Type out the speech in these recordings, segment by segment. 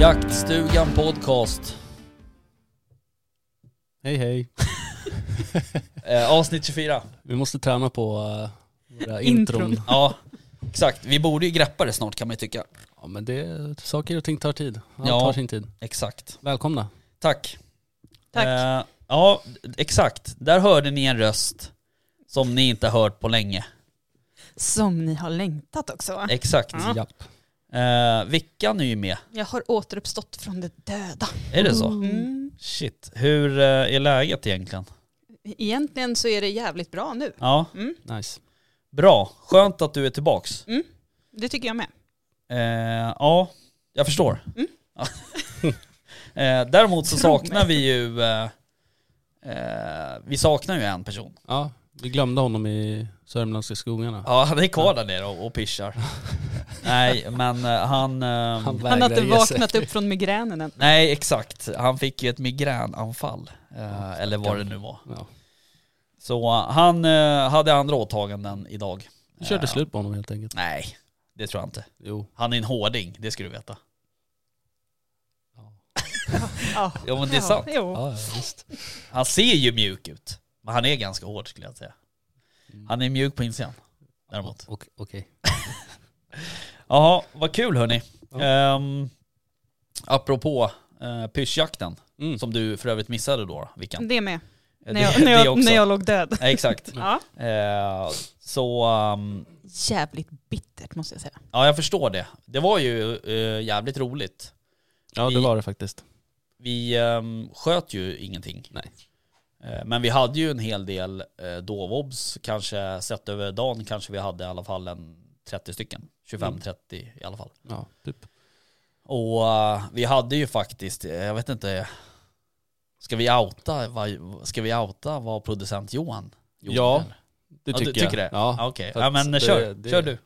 Jaktstugan podcast. hej hej. Eh, avsnitt 24. Vi måste träna på uh, våra Intron. Ja, exakt. Vi borde ju greppa det snart kan man ju tycka. Ja men det, saker och ting tar tid. Allt Ja. tar sin tid. Exakt. Välkomna. Tack. Tack. Eh, ja, exakt. Där hörde ni en röst som ni inte har hört på länge. Som ni har längtat också. Exakt. Ja. Japp. Eh, Vickan är ju med. Jag har återuppstått från det döda. Är det så? Mm. Shit. Hur eh, är läget egentligen? Egentligen så är det jävligt bra nu. Ja, Mm. Nice. bra. Skönt att du är tillbaks. Det tycker jag med. Eh, ja, jag förstår. Mm. Eh, däremot så Tro saknar vi ju eh, eh, Vi saknar ju en person. Ja, vi glömde honom i Sörmlandska skogarna. Ja, han är kvar där nere och, och pischar. Nej, men eh, han... eh, Han har inte vaknat upp från migränen än. nej, exakt. Han fick ju ett migränanfall. Eh, eller vad det nu var. Ja. Så eh, han eh, hade andra åtaganden idag. Vi körde Eh, slut på honom helt enkelt. Nej, det tror jag inte. Jo. Han är en hårding, det ska du veta. Ja, Ja men det är sant. Jo. Ja, ja, visst. Han ser ju mjuk ut. Men han är ganska hård skulle jag säga. Han är mjuk på insidan. Däremot. Okej. Jaha, vad kul hörni. Ja. Um, apropå uh, pyschjakten, Mm. som du för övrigt missade då, Vickan. Det med. Det- När jag, det när jag, också. när jag låg död. Ja, exakt. Ja. Eh, så, um, Jävligt bittert måste jag säga. ja jag förstår det. Det var ju eh, jävligt roligt. Ja, det var det faktiskt. Vi um, sköt ju ingenting. Nej. Eh, Men vi hade ju en hel del eh, dovobs, kanske sett över dagen kanske vi hade i alla fall en 30 stycken. 25-30 i alla fall. Ja, typ. Och eh, vi hade ju faktiskt, jag vet inte, ska vi outa, vad, ska vi outa vad producent Johan gjorde? Ja? Det Ja, tycker du jag. tycker det? Ja. Ja, Okej, för ja men det- kör, det- kör du.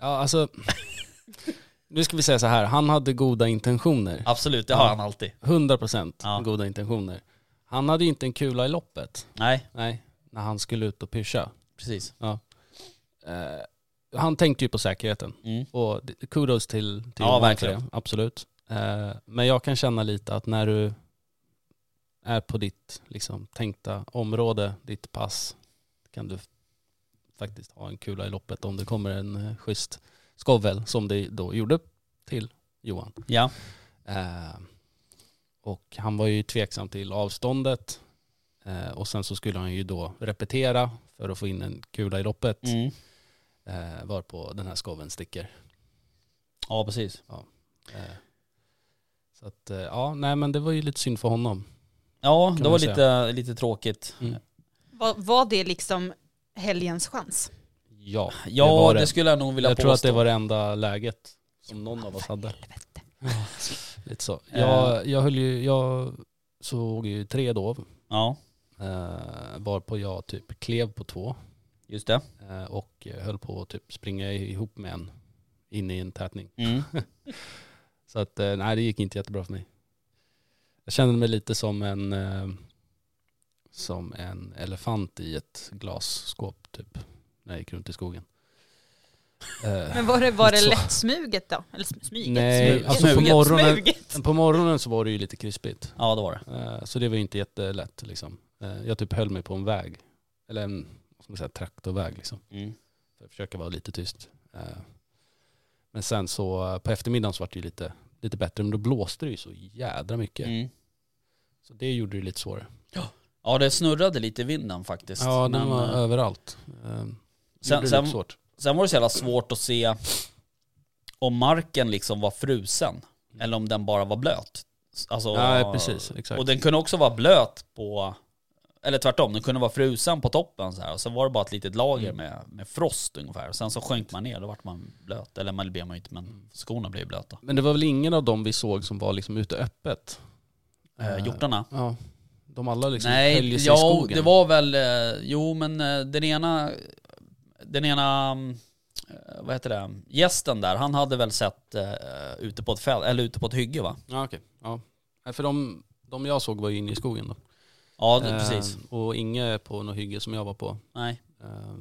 Ja, alltså. nu ska vi säga så här, han hade goda intentioner. Absolut, det har Ja. han alltid. 100% Ja. goda intentioner. Han hade ju inte en kula i loppet. Nej, Nej, när han skulle ut och pyscha. precis. Eh, han tänkte ju på säkerheten. Mm. Och kudos till, till Ja, verkligen. absolut. Eh, men jag kan känna lite att när du är på ditt liksom, tänkta område, ditt pass, kan du faktiskt ha en kula i loppet om det kommer en uh, schysst skovel som det då gjorde till Johan. Ja, Eh, och han var ju tveksam till avståndet eh, och sen så skulle han ju då repetera för att få in en kula i loppet mm. eh, varpå den här skoven sticker. ja precis. Eh, så att eh, ja, nej men det var ju lite synd för honom. Ja, det var säga. lite, lite tråkigt. Mm. Var, var det liksom helgens chans? Ja, Ja, det var det, det. skulle jag nog vilja jag påstå. tror att det var det enda läget som någon av oss hade. Helvete. Lite så. Eh. Jag, jag höll ju, jag såg ju tre dov, Ja, eh, varpå jag typ klev på två just det. eh, och höll på att typ springa ihop med en inne i en tätning. Mm. Så att eh, nej det gick inte jättebra för mig. Jag kände mig lite som en eh, som en elefant i ett glasskåp typ när jag gick runt i skogen. Eh, Men var det, var det lättsmuget då? Eller sm- smyget? Nej, Smuget. alltså på Smuget. morgonen, Smuget. på morgonen så var det ju lite krispigt. Ja, det var det. Eh, Så det var ju inte jättelätt liksom. Eh, Jag typ höll mig på en väg. Eller en vad ska man säga, traktorväg liksom. Mm. För att försöka vara lite tyst. Men sen så på eftermiddagen så var det ju lite, lite bättre. Men då blåste det ju så jädra mycket. Mm. Så det gjorde det lite svårare. Ja, det snurrade lite i vinden faktiskt. Ja, den Men, var eh, överallt. Sen- sen-. Sen var det så jävla svårt att se om marken liksom var frusen eller om den bara var blöt. Alltså, Nej, precis. Exakt. Och den kunde också vara blöt på eller tvärtom, den kunde vara frusen på toppen så här. Och så var det bara ett litet lager Mm. med, med frost ungefär. Och sen så sjönk man ner, då vart man blöt. Eller man blev man inte, Mm. men skorna blev blöta. Men det var väl ingen av dem vi såg som var liksom ute öppet? Eh, Eh, hjortarna? Ja. De alla liksom Nej, höll sig i ja, skogen. det var väl, eh, jo men eh, den ena, den ena, mm, eh, vad heter det, gästen där, han hade väl sett eh, ute på ett fält, eller ute på ett hygge va? Ja okej. Ja. Nej, För de, de jag såg var ju inne i skogen då. Ja, det, Eh, precis. Och inget på något hygge som jag var på. Nej. Eh,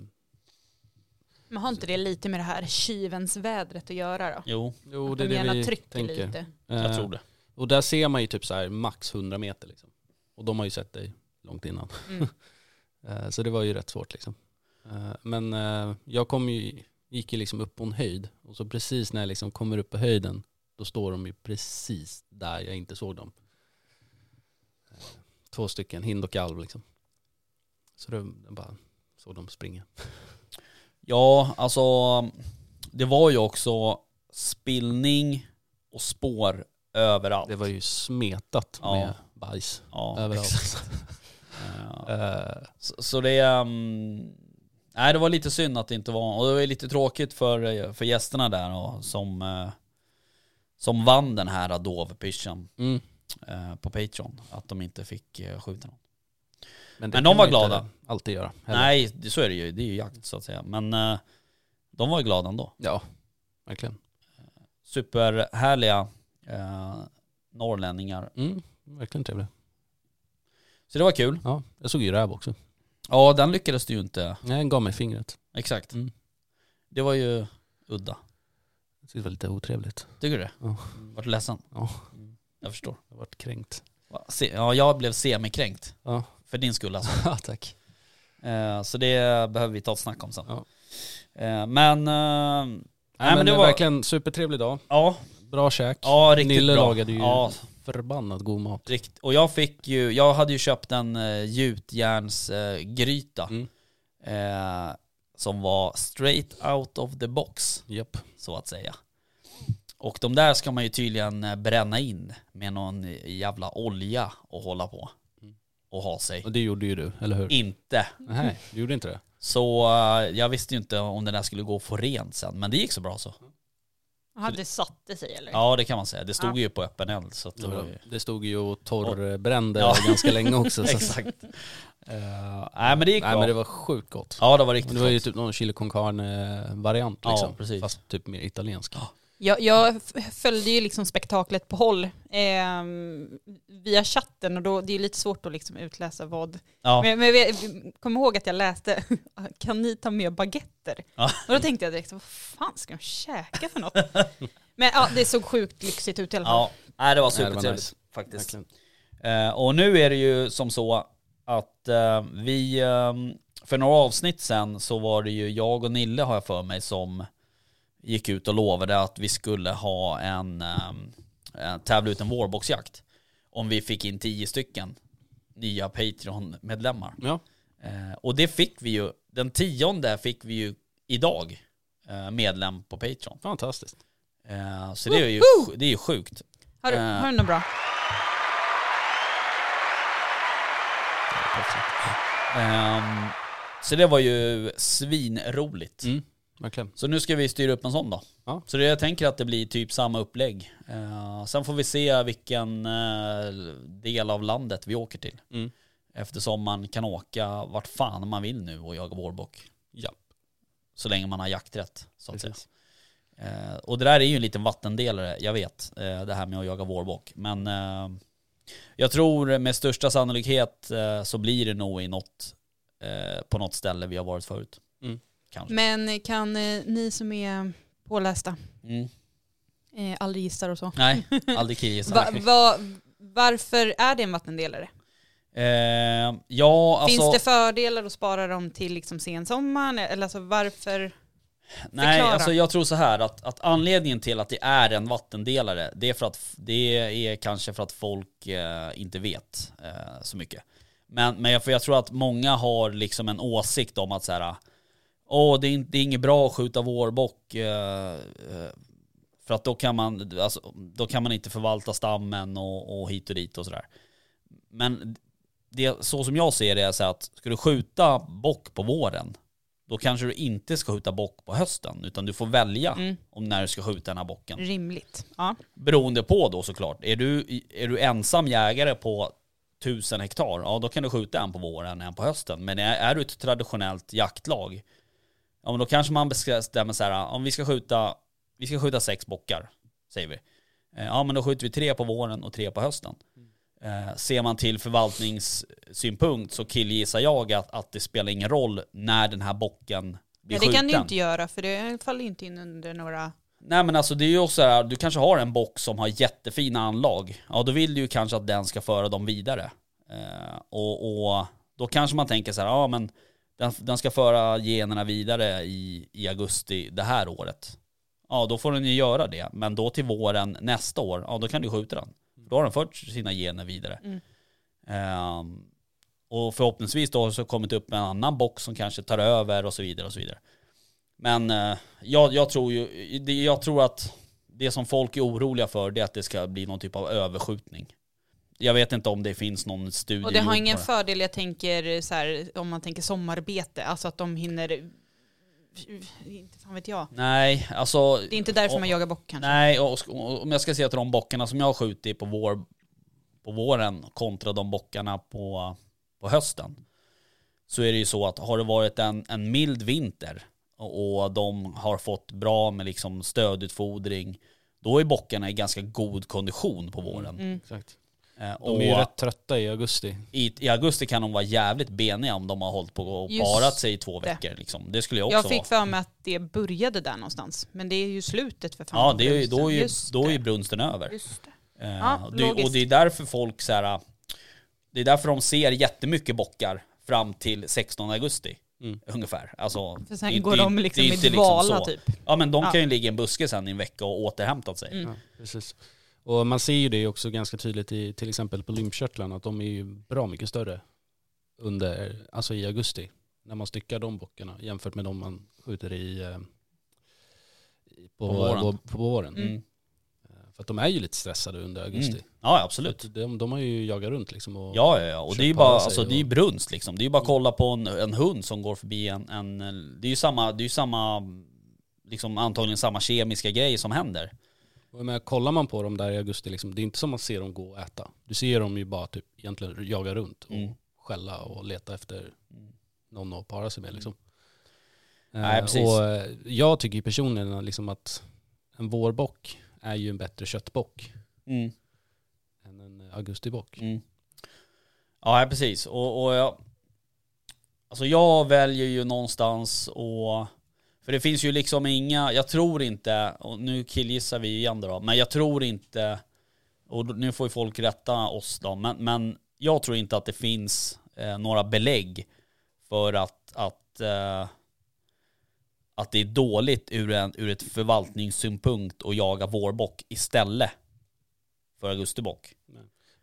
Men har inte det lite med det här tjuvens vädret att göra då? Jo, Jo det är de det vi trycker tänker. lite. jag Eh, tror det. Och där ser man ju typ så här max 100 meter liksom. Och de har ju sett dig långt innan. Mm. Eh, Så det var ju rätt svårt liksom. Eh, Men eh, jag kom ju, gick ju liksom upp på en höjd. Och så precis när jag liksom kommer upp på höjden, då står de ju precis där jag inte såg dem. Eh, Två stycken, hind och alv liksom. Så det, jag bara såg dem springa. Ja, alltså det var ju också spillning och spår överallt. Det var ju smetat Ja. med bajs ja, överallt. Ja. Så, så det, um, nej det var lite synd att det inte var, och det var lite tråkigt för, för gästerna där och, som, eh, som vann den här dovpischen mm. eh, på Patreon, att de inte fick eh, skjuta någon. Men, Men de var glada. alltid göra. heller. Nej, det, så är det ju, det är ju jakt så att säga. Men eh, de var ju glada ändå. Ja, verkligen. Superhärliga eh, norrlänningar. Mm, verkligen trevligt. Så det var kul. Ja, jag såg ju räv också. Ja, den lyckades du ju inte. Nej, den gav mig fingret. Exakt. Mm. Det var ju udda. Det var lite otrevligt. Tycker du det? Ja. Vart du ledsen? Ja. Mm, Jag förstår. Jag varit kränkt. Ja, jag blev semikränkt. Ja, För din skull alltså. ja tack. Eh, Så det behöver vi ta ett snack om sen. Ja. Eh, Men, eh, Nej, men men det var verkligen supertrevlig dag. ja, Bra käk. ja riktigt Nille bra. lagade ju Ja, förbannat god mat. rikt- Och jag fick ju, jag hade ju köpt en uh, gjutjärnsgryta Mm. eh, som var straight out of the box, Japp. så att säga. Och de där ska man ju tydligen eh, bränna in med någon jävla olja och hålla på. Mm. Och ha sig. Och det gjorde ju du, eller hur? Inte. Nej, du gjorde inte det? Så eh, jag visste ju inte om den där skulle gå att få rent sen, men det gick så bra så. Jaha, det satte sig eller? Ja det kan man säga. Det stod Ja. ju på öppen eld så att det var ju... Det stod ju och torrbrände Ja. ganska länge också. Så. Exakt. Eh, nej men det gick Nej bra. men det var sjukt gott. Ja det var riktigt det var ju gott. typ någon chili con carne variant Ja, liksom. precis. Fast typ mer italiensk. Jag, jag följde ju liksom spektaklet på håll ehm, via chatten och då, det är ju lite svårt att liksom utläsa vad. Ja. Men, men kom ihåg att jag läste, kan ni ta med baguetter? Ja. Och då tänkte jag direkt, vad fan ska de käka för något? Men ja, det såg sjukt lyxigt ut i alla fall. Ja, nej det var supertrevligt nice. faktiskt. Eh, och nu är det ju som så att eh, vi, eh, för några avsnitt sen så var det ju jag och Nille har jag för mig som gick ut och lovade att vi skulle ha en, eh, en tävla ut en vårboxjakt. Om vi fick in tio stycken nya Patreon-medlemmar. Ja, Eh, och det fick vi ju, den tionde fick vi ju idag eh, medlem på Patreon. fantastiskt. Eh, så det är ju, det är ju sjukt. Har, du, Eh. har du något bra? Så det var ju svinroligt. Mm, verkligen. Så nu ska vi styra upp en sån då. Ja. Så det, jag tänker att det blir typ samma upplägg. Eh, sen får vi se vilken eh, del av landet vi åker till. Mm. Eftersom man kan åka vart fan man vill nu och jaga vårbock. Ja, Så länge man har jakträtt så att precis. säga. Eh, och det där är ju en liten vattendelare, jag vet. Det här med att jaga vårbock. Men jag tror med största sannolikhet så blir det nog i något, på något ställe vi har varit förut. Kanske. Men kan eh, ni som är pålästa, Mm. eh, aldrig gissar och så, Nej, aldrig killgissar. va, va, varför är det en vattendelare? Eh, ja, alltså... Finns det fördelar att spara dem till liksom sensommaren? Eller alltså varför? Nej, Förklara. alltså jag tror så här att, att anledningen till att det är en vattendelare, det är för att f- det är kanske för att folk eh, inte vet eh, så mycket. Men, men jag, för jag tror att många har liksom en åsikt om att så här, åh det är, inte- det är inget bra att skjuta vårbock eh, eh, för att då kan man, alltså, då kan man inte förvalta stammen och, och hit och dit och sådär. Men det, så som jag ser det är så att ska du skjuta bock på våren, då kanske du inte ska skjuta bock på hösten, utan du får välja Mm. om när du ska skjuta den här bocken. Rimligt. Ja. Beroende på då såklart. Är du, är du ensam jägare på tusen hektar, ja då kan du skjuta en på våren, en på hösten. Men är, är du ett traditionellt jaktlag, ja men då kanske man bestämmer så här, om vi ska skjuta, vi ska skjuta sex bockar, säger vi. Eh, Ja men då skjuter vi tre på våren och tre på hösten. Eh, ser man till förvaltningssynpunkt så killgissar jag att, att det spelar ingen roll när den här bocken blir Ja, det skjuten. kan du inte göra för det faller inte in under några... Nej men alltså det är ju också så här, du kanske har en bock som har jättefina anlag. Ja då vill du ju kanske att den ska föra dem vidare. Eh, och, och då kanske man tänker så här, ja men den, den ska föra generna vidare i, i augusti det här året. Ja då får den ju göra det. Men då till våren nästa år, ja då kan du skjuta den. Då har den fört sina gener vidare. Mm. Ehm, och förhoppningsvis då så har det kommit upp en annan bock som kanske tar över och så vidare och så vidare. Men eh, jag, jag tror ju, jag tror att det som folk är oroliga för det är att det ska bli någon typ av överskjutning. Jag vet inte om det finns någon studie Och det har ingen fördel, jag tänker så här, om man tänker sommarbete, alltså att de hinner... Inte fan vet jag. Nej, alltså... Det är inte därför och- man jagar bock kanske. Nej, och, och om jag ska se till de bockarna som jag har skjutit på, vår, på våren kontra de bockarna på, på hösten. Så är det ju så att har det varit en, en mild vinter och, och de har fått bra med liksom stödutfodring, då är bockarna i ganska god kondition på våren. Mm. Eh, De och är ju rätt trötta i augusti. i, I augusti kan de vara jävligt beniga om de har hållit på och Just parat sig i två det. veckor. Liksom. Det skulle jag också Jag vara. fick för mig att det började där någonstans. Men det är ju slutet för fan. Ja, det är, då är ju, då är ju det. brunsten över. Just det. Eh, Ja, det, och det är därför folk så här, det är därför de ser jättemycket bockar fram till 16 augusti. Mm. Ungefär. Alltså, För det sen inte- går de det är liksom i inte dvala så. typ. Ja men de Ja. kan ju ligga i en buske sen i en vecka och återhämtat sig. Mm. Ja, precis. Och man ser ju det också ganska tydligt i till exempel på lymfkörtlarna att de är ju bra mycket större under, alltså i augusti. När man styckar de bockarna jämfört med de man skjuter i, eh, i på, På våren. På, på våren. Mm. Mm. Eh, För att de är ju lite stressade under augusti. Mm. Ja absolut. de, de har ju jagat runt liksom och Ja, ja, ja. Och det är ju bara, alltså, det är och- brunst liksom. Det är ju bara att kolla på en, en hund som går förbi en, en det är ju samma, det är ju samma, liksom antagligen samma kemiska grej som händer. Och menar, kollar man på dem där i augusti, liksom, det är inte som man ser dem gå och äta. Du ser dem ju bara typ egentligen jaga runt och Mm. skälla och leta efter någon att para sig med. Liksom. Nej, Eh, precis. Och eh, jag tycker personligen liksom att en vårbock är ju en bättre köttbock Mm. än en augustibock. Mm. Ja, precis. Och, och jag, alltså jag väljer ju någonstans och för det finns ju liksom inga, jag tror inte, och nu killgissar vi igen då, men jag tror inte, och nu får ju folk rätta oss då, men, men jag tror inte att det finns eh, några belägg för att, att, eh, att det är dåligt ur, en, ur ett förvaltningssynpunkt att jaga vårbock istället för augustibock.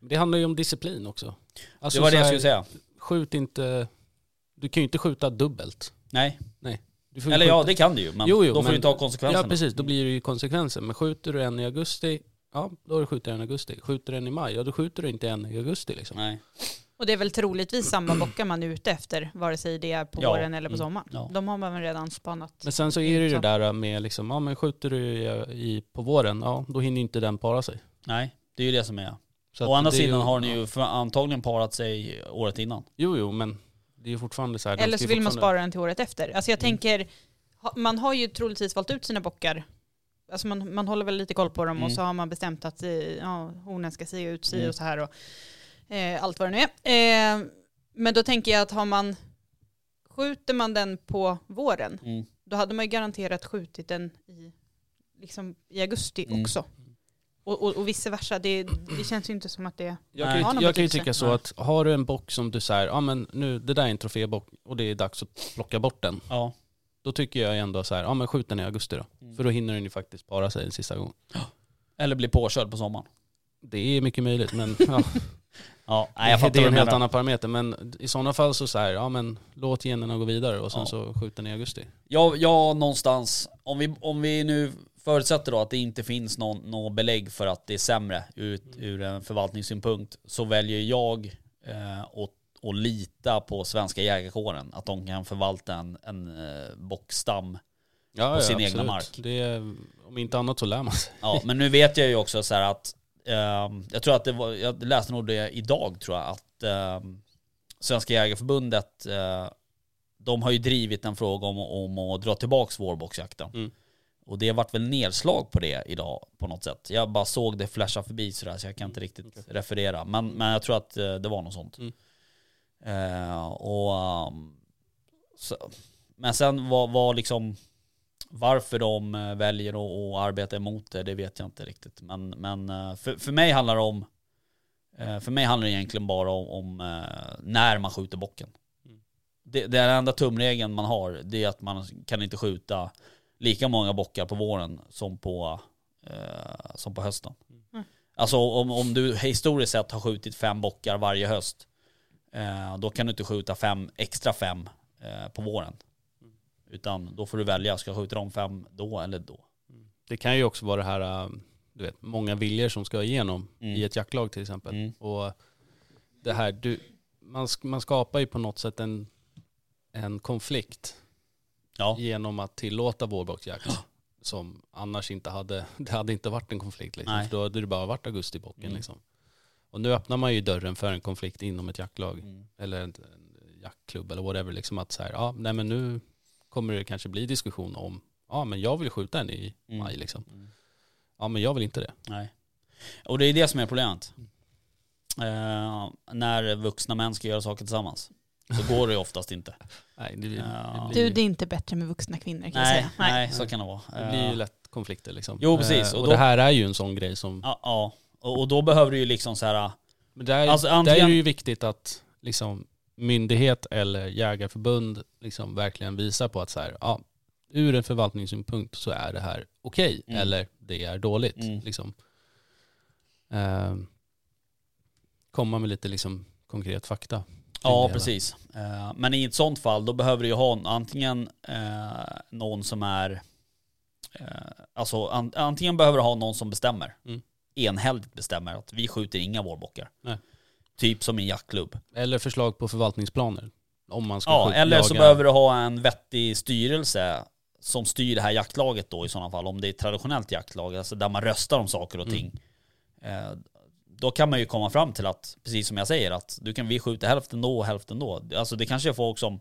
Det handlar ju om disciplin också. Alltså det var det jag skulle säga. Skjut inte, du kan ju inte skjuta dubbelt. Nej. Du får ju Eller ja, skjuta- det kan du ju, men Jo, jo, då får men- du ta konsekvenserna. Ja precis, då blir det ju konsekvenser. Men skjuter du en i augusti, ja då har du en i augusti. Skjuter du en i maj, ja då skjuter du inte en i augusti liksom. Nej. Och det är väl troligtvis samma bockar man är ute efter, vare sig det är på Ja. våren eller på Mm. sommaren. Ja. De har man väl redan spanat. Men sen så är det ju det där med liksom, ja men skjuter du i, i, på våren, ja då hinner ju inte den para sig. Nej, det är ju det som är. Så Å andra sidan har ni ja. ju för, antagligen parat sig året innan. Jo jo men det är fortfarande så här. Eller så vill man spara den till året efter. Alltså jag tänker, ha- man har ju troligtvis valt ut sina bockar. Alltså man, man håller väl lite koll på dem och Mm. så har man bestämt att eh, ja, hornen ska se ut si Mm. och så här och eh, allt vad det nu är. Eh, men då tänker jag att har man, skjuter man den på våren, Mm. då hade man ju garanterat skjutit den i, liksom, i augusti Mm. också. Och, och, och vice versa, det, det känns ju inte som att det... Jag kan, Har ju, någon jag kan ju tycka så att har du en bock som du säger, ja men nu det där är en trofébock och det är dags att plocka bort den. Ja. Då tycker jag ändå så här, ja men skjut den i augusti då. Mm. För då hinner den ju faktiskt para sig en sista gång. Eller bli påkörd på sommaren. Det är mycket möjligt men ja, Ja, nej, jag fattar det är en helt annan parameter. Men i sådana fall så så här, ja men låt generna gå vidare och sen Ja. så skjut den i augusti. Jag, jag någonstans, om vi, om vi nu förutsätter då att det inte finns någon, någon belägg för att det är sämre ur, ur en förvaltningssynpunkt så väljer jag eh, och, och lita på svenska jägarkåren. Att de kan förvalta en, en eh, bockstam. ja, på ja, sin egna absolut. mark. Det är, om inte annat så lär man sig. Ja, men nu vet jag ju också så här att ehm, jag tror att det var, jag läste nog det idag tror jag, att ehm, Svenska Jägareförbundet eh, de har ju drivit en fråga om, om att dra tillbaks vårboxjakten. Mm. Och det har varit väl nedslag på det idag på något sätt. Jag bara såg det flasha förbi sådär så jag kan inte riktigt referera. Men, men jag tror att eh, det var något sånt. Mm. Eh, och, um, så, men sen var, var liksom varför de eh, väljer att, att arbeta emot det, det vet jag inte riktigt. Men, men för, för mig handlar det om för mig handlar det egentligen bara om, om när man skjuter bocken. Mm. Det, det är den enda tumregeln man har, det är att man kan inte skjuta lika många bockar på våren som på, eh, som på hösten. Mm. Alltså om, om du historiskt sett har skjutit fem bockar varje höst, eh, då kan du inte skjuta fem, extra fem eh, på våren. Utan då får du välja, ska jag skjuta de fem då eller då? Det kan ju också vara det här, äh, du vet, många viljor som ska igenom Mm. i ett jaktlag till exempel. Mm. Och det här, du, man, man skapar ju på något sätt en, en konflikt Ja. genom att tillåta vårboxjakt. Som annars inte hade, det hade inte varit en konflikt liksom. För då hade det bara varit augustibocken Mm. liksom. Och nu öppnar man ju dörren för en konflikt inom ett jaktlag. Mm. Eller en, en jaktklubb eller whatever. Liksom att så här, ja, nej men nu kommer det kanske bli diskussion om, ja men jag vill skjuta en i Mm. maj liksom. Mm. Ja men jag vill inte det. Nej. Och det är det som är problemet. Eh, när vuxna män ska göra saker tillsammans. Så går det ju oftast inte. Nej, det, blir- Ja. det, blir, Du, det är inte bättre med vuxna kvinnor kan jag Nej, säga. nej, så kan det vara. det blir ju Eh, lätt konflikter liksom. Jo, precis. Eh, Och Och, då- det här är ju en sån grej som, Ja, ja. Och, och då behöver du ju liksom så här, men där, Alltså, där antingen- är det ju viktigt att liksom myndighet eller jägarförbund liksom verkligen visar på att så här, ja, ur en förvaltningssynpunkt så är det här okej Mm. eller det är dåligt. Mm. Liksom. Eh, komma med lite liksom konkret fakta. Ja, precis. Eh, Men i ett sånt fall, då behöver du ju ha en- antingen eh, någon som är... eh, Alltså an- antingen behöver du ha någon som bestämmer. Mm. Enhälligt bestämmer att vi skjuter inga vårbockar. Nej. Typ som i en jaktklubb. Eller förslag på förvaltningsplaner. Om man ska Ja, eller så behöver du ha en vettig styrelse som styr det här jaktlaget då i sådana fall. Om det är ett traditionellt jaktlag, alltså där man röstar om saker och Mm. ting. Eh, då kan man ju komma fram till att, precis som jag säger, att du kan vi skjuta hälften då och hälften då. Alltså det kanske är folk som,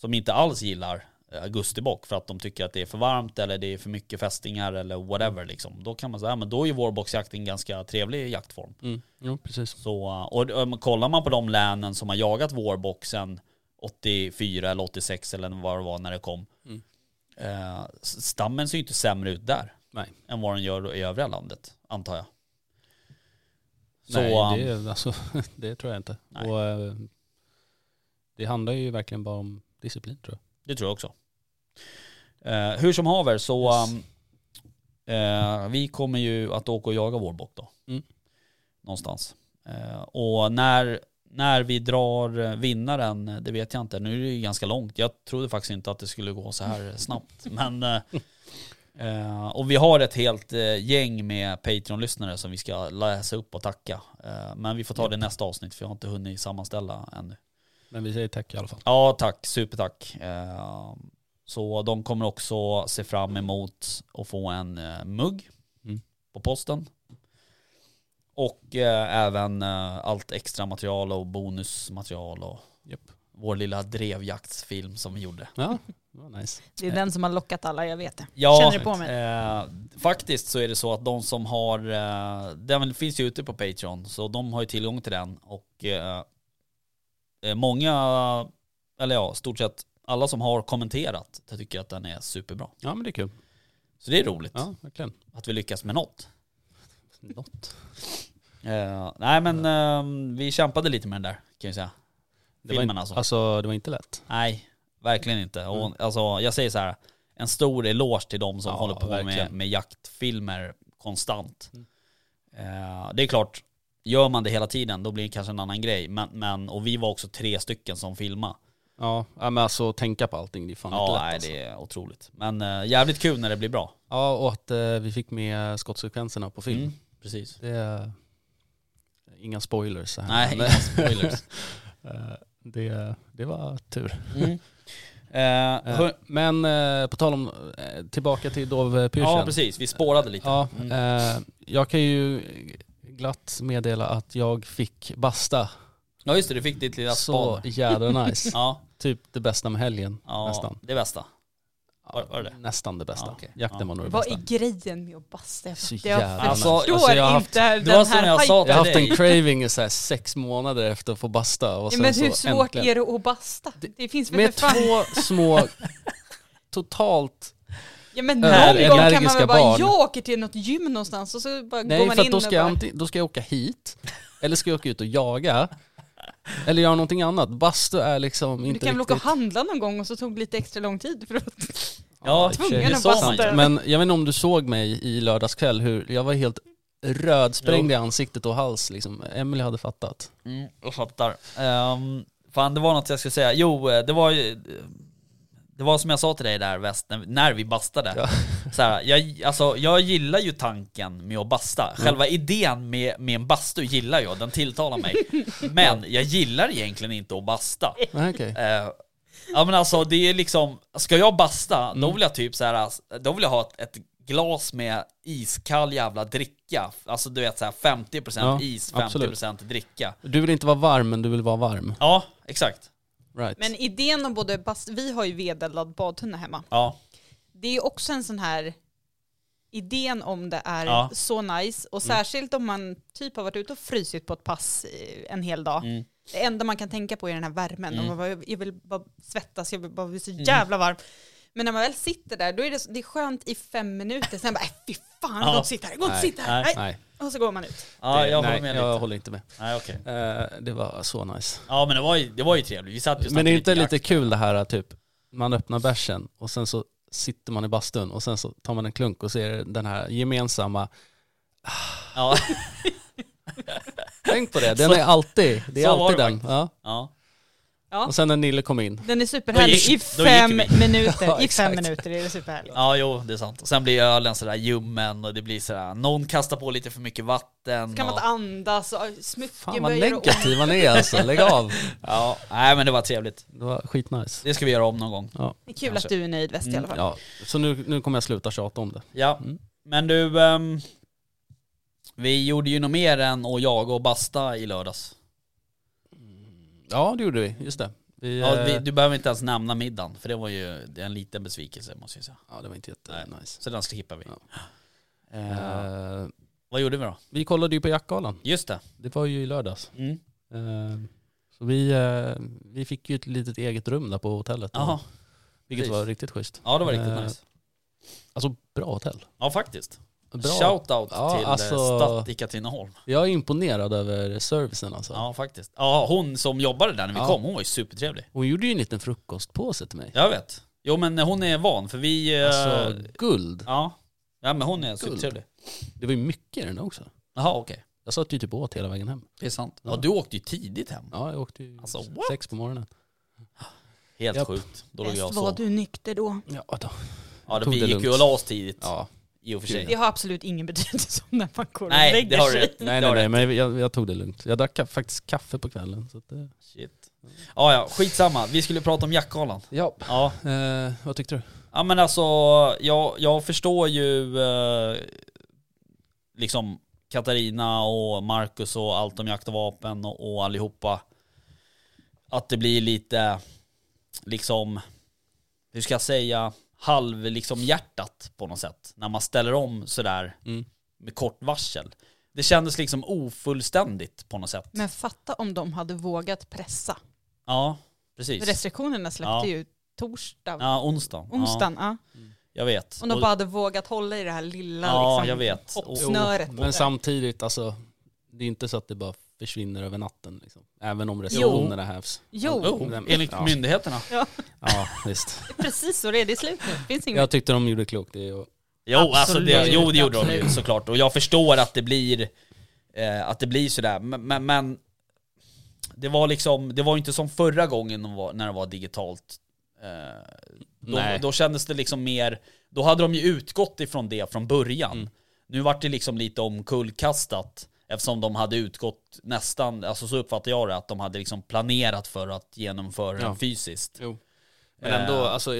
som inte alls gillar eh, augustibock för att de tycker att det är för varmt eller det är för mycket fästingar eller whatever liksom. Då kan man säga, ja, men då är vårboxjakt en ganska trevlig jaktform. Mm. Jo, precis. Så, och um, kollar man på de länen som har jagat vårboxen 84 eller 86 eller vad det var när det kom. Mm. Eh, stammen ser ju inte sämre ut där Nej. än vad den gör i övriga landet, antar jag. Så, Nej, um, det, alltså, det tror jag inte. Nej. Och, eh, det handlar ju verkligen bara om disciplin tror jag. det tror jag också. Eh, hur som haver så Yes. um, eh, vi kommer ju att åka och jaga vårbock då. Mm. Någonstans. Eh, och när, när vi drar eh, vinnaren, eh, det vet jag inte. Nu är det ju ganska långt. Jag trodde faktiskt inte att det skulle gå så här snabbt. Men, eh, och vi har ett helt eh, gäng med Patreon-lyssnare som vi ska läsa upp och tacka. Eh, men vi får ta det i nästa avsnitt för jag har inte hunnit sammanställa ännu. Men vi säger tack i alla fall. Ja, tack. Supertack. Så de kommer också se fram emot att få en mugg Mm. på posten. Och även allt extra material och bonusmaterial och Japp. vår lilla drevjaktsfilm som vi gjorde. Ja, det var nice. Det är den som har lockat alla, jag vet det. Ja, Känner det på mig. Eh, faktiskt så är det så att de som har, eh, den finns ju ute på Patreon, så de har ju tillgång till den och eh, eh, många, eller ja, stort sett alla som har kommenterat, jag tycker att den är superbra. Ja men det är kul. Så det är roligt Ja, verkligen. att vi lyckas med något. Något. Eh, nej men eh, vi kämpade lite med den där, kan jag säga. Det var, Filmen inte, alltså. alltså. det var inte lätt. Nej, verkligen inte. Och, Mm. alltså, jag säger så här, en stor eloge till de som Ja, håller på med, med jaktfilmer konstant. Mm. Eh, det är klart, gör man det hela tiden då blir det kanske en annan grej. Men, men, och vi var också tre stycken som filmade. Ja, ja men alltså tänka på allting, det är fan inte Ja, lätt nej, alltså. det är otroligt. Men eh, jävligt kul när det blir bra. Ja, och att eh, vi fick med skottsekvenserna på film. Mm, precis. Det är inga spoilers. Här. Nej, Men, inga spoilers. eh, det, det var tur. Mm. Eh, Eh, Men eh, på tal om, eh, tillbaka till dovpyrschen. ja precis, vi spårade lite. Ja, Mm. eh, jag kan ju glatt meddela att jag fick basta. Ja just det, du fick ditt lilla Så span. jädra nice. Ja, typ det bästa med helgen. ja nästan. det bästa. Var- var det det? Nästan det bästa. Ja, okej. Jakten Ja. var nog det Vad bästa. är grejen med att basta? Jag, Så fattar- jag jävla Alltså, förstår alltså, jag har haft- inte det var den som här jag sa. Jag har haft en craving i så här sex månader efter att få basta. Och Ja, sen men så hur svårt äntligen. är det att basta? Det finns väl Med för två små, totalt... Ja men Äh, någon gång kan man väl bara, barn. jag åker till något gym någonstans och så bara går Nej, man för in att då och ska, jag bara... antingen, då ska jag åka hit, eller ska jag åka ut och jaga, eller göra någonting annat. Bastu är liksom Du inte kan väl åka och riktigt... handla någon gång och så tog det lite extra lång tid för att... Ja, tvungen det att basta. Men jag vet inte om du såg mig i lördagskväll, hur jag var helt rödsprängd i ansiktet och hals liksom. Emily hade fattat. Mm, jag fattar. Um, fan det var något jag skulle säga. Jo, eh, det var ju... Det var som jag sa till dig där väst, när, vi bastade. Ja. Så här, jag, alltså, jag gillar ju tanken med att basta. Mm. Själva idén med, med en bastu gillar jag, den tilltalar mig. Men jag gillar egentligen inte att basta. Nej, okej. Eh, ja men alltså det är liksom, ska jag basta, Mm. då vill jag typ så här, då vill jag ha ett, ett glas med iskall jävla dricka. Alltså du vet såhär 50% Ja, is, absolut. 50% dricka. Du vill inte vara varm, men du vill vara varm. Ja, exakt. Right. Men idén om både bast... Vi har ju vedeldad badtunna hemma. Ja, Det är också en sån här... Idén om det är Ja. så nice och särskilt om man typ har varit ute och frysit på ett pass en hel dag. mm. Det enda man kan tänka på är den här värmen. Mm. Och man bara, jag vill bara svettas, jag vill bara bli så jävla varm. Men när man väl sitter där, då är det, det är skönt i fem minuter. Sen bara, äh, fy fan, det går inte sitta här, det går inte sitta här. Nej. Nej. Nej, Och så går man ut. ja jag nej, håller med jag lite. håller inte med. Nej, okej. Eh, det var så nice. Ja men det var ju, det var ju trevligt, vi satt ju Men det är inte lite jakt. kul det här typ, man öppnar bärsen och sen så sitter man i bastun och sen så tar man en klunk och ser den här gemensamma, Ja, tänk på det, den Så- är alltid, det är alltid den. Ja. ja. Ja. Och sen när Nille kom in, Den är superhärlig. Gick- I fem minuter. Ja, I fem minuter är det superhärligt. Ja jo, det är sant. Och sen blir ölen sådär ljummen och det blir sådär, någon kastar på lite för mycket vatten. Så kan man och... inte andas och smycken fan vad negativ man är alltså, lägg av. Ja, nej men det var trevligt. Det var skitnice. Det ska vi göra om någon gång. Ja, Det är kul Kanske. att du är nöjd väst i alla fall. ja. så nu, nu kommer jag sluta tjata om det. Ja, Mm. men du, ehm, vi gjorde ju något mer än att jaga och basta i lördags. Ja det gjorde vi, just det. Vi, Ja, eh, vi, du behöver inte ens nämna middagen, för det var ju det en liten besvikelse måste jag säga. ja det var inte jättenice. Så den skippar vi. Ja. Eh, Eh, vad gjorde vi då? vi kollade ju på jaktgalan, Just det. det var ju i lördags. Mm. Eh, så vi, eh, vi fick ju ett litet eget rum där på hotellet. Jaha. Vilket precis. var riktigt schysst. Ja det var riktigt Eh, nice. Alltså bra hotell. Ja faktiskt. Bra. Shoutout Ja, till alltså- alltså... Stadt i Katrineholm. Jag är imponerad över servicen alltså. Ja faktiskt. Ja hon som jobbade där när vi Ja. kom, hon var ju supertrevlig. Hon gjorde ju en liten frukostpåse till mig. Jag vet. Jo men hon är van för vi... eh, Alltså guld. Ja. Ja men hon är supertrevlig. Det var ju mycket i den också. Jaha okej. Jag satt ju typ åt hela vägen hem. Det är sant. Ja. Ja. du åkte ju tidigt hem. Ja, jag åkte ju Alltså, what? sex på morgonen. Helt Japp. sjukt. Då låg jag och var du nykter då. Ja, då. Ja det, vi det gick ju och la oss tidigt. ja. Och för sig. Det har absolut ingen betydelse om när man går och Nej, lägger det har sig. rätt. Nej, Det nej, nej, men jag, jag tog det lugnt. Jag drack ka- faktiskt kaffe på kvällen. Så att, eh. Shit. Ja ja, skitsamma. Vi skulle prata om jaktgalan. Ja. Ja. Eh, vad tyckte du? Ja men alltså, jag, jag förstår ju eh, liksom Katarina och Marcus och allt om jakt och vapen och, och allihopa. Att det blir lite, liksom, hur ska jag säga, halv liksom hjärtat på något sätt. När man ställer om sådär Mm. med kort varsel. Det kändes liksom ofullständigt på något sätt. Men fatta om de hade vågat pressa. Ja, precis. Restriktionerna släppte Ja. ju torsdag, Ja, onsdagen. onsdagen. Ja. Ja, jag vet. Om de bara hade vågat hålla i det här lilla Ja, liksom, jag vet. hoppsnöret. Jo, men samtidigt, alltså, det är inte så att det bara försvinner över natten. Liksom. Även om restriktionerna hävs. Jo, enligt ja. myndigheterna. Ja, visst. det är precis så det är. Det är slut nu. Finns inget. Jag tyckte de gjorde klokt i att Jo, alltså det, Absolut. jo det gjorde de ju Absolut. såklart. Och jag förstår att det blir, eh, att det blir sådär. Men, men, men det var liksom, det var inte som förra gången de var, när det var digitalt. Eh, då, Nej. då kändes det liksom mer, då hade de ju utgått ifrån det från början. Mm. Nu vart det liksom lite omkullkastat. Eftersom de hade utgått nästan, alltså så uppfattar jag det, att de hade liksom planerat för att genomföra Ja. den fysiskt. Jo. Men ändå, Eh. alltså,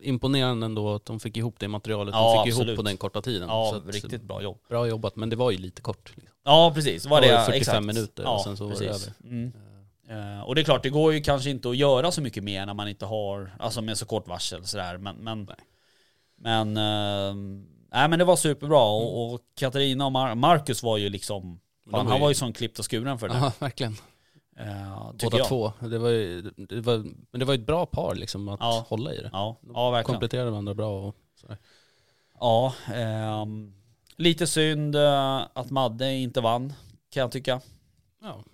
imponerande ändå att de fick ihop det materialet Ja, de fick ihop absolut. på den korta tiden. Ja, Så att, riktigt bra jobb. Bra jobbat, men det var ju lite kort. Liksom. Ja, precis. Var Det det, var 45 exakt. minuter och ja, sen så var det precis. över. Mm. Eh, och det är klart, det går ju kanske inte att göra så mycket mer när man inte har, alltså med så kort varsel sådär. Men, men, men, eh, nej men det var superbra. Och, och Katarina och Mar- Marcus var ju liksom, fan, han var ju som klippt och skuren för det. Ja, verkligen. Uh, Båda jag. två. Det var, ju, det var, men det var ju ett bra par liksom att Ja. hålla i det. Ja, De ja verkligen. Kompletterade varandra bra och sådär. Ja, ehm, lite synd eh, att Madde inte vann, kan jag tycka. Ja.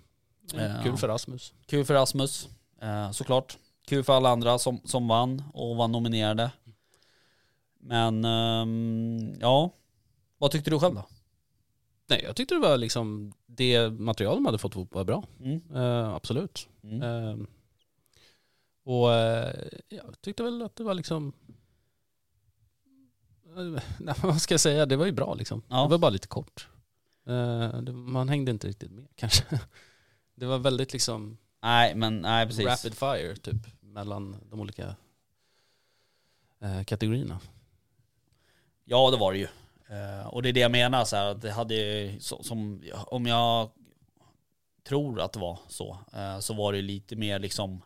Ja. Kul för Rasmus. Kul för Rasmus, eh, såklart. Kul för alla andra som, som vann och var nominerade. Men ehm, ja, vad tyckte du själv då? Nej, jag tyckte det var liksom, det material de hade fått var bra. Mm. Eh, absolut. Mm. Eh, och eh, jag tyckte väl att det var liksom, eh, nej, vad ska jag säga, det var ju bra liksom. Ja. Det var bara lite kort. Det, man hängde inte riktigt med kanske. Det var väldigt liksom Nej, men nej precis. rapid fire typ mellan de olika kategorierna. Ja, det var det ju. Eh, och det är det jag menar, så här, att det hade, som, om jag tror att det var så, eh, så var det lite mer liksom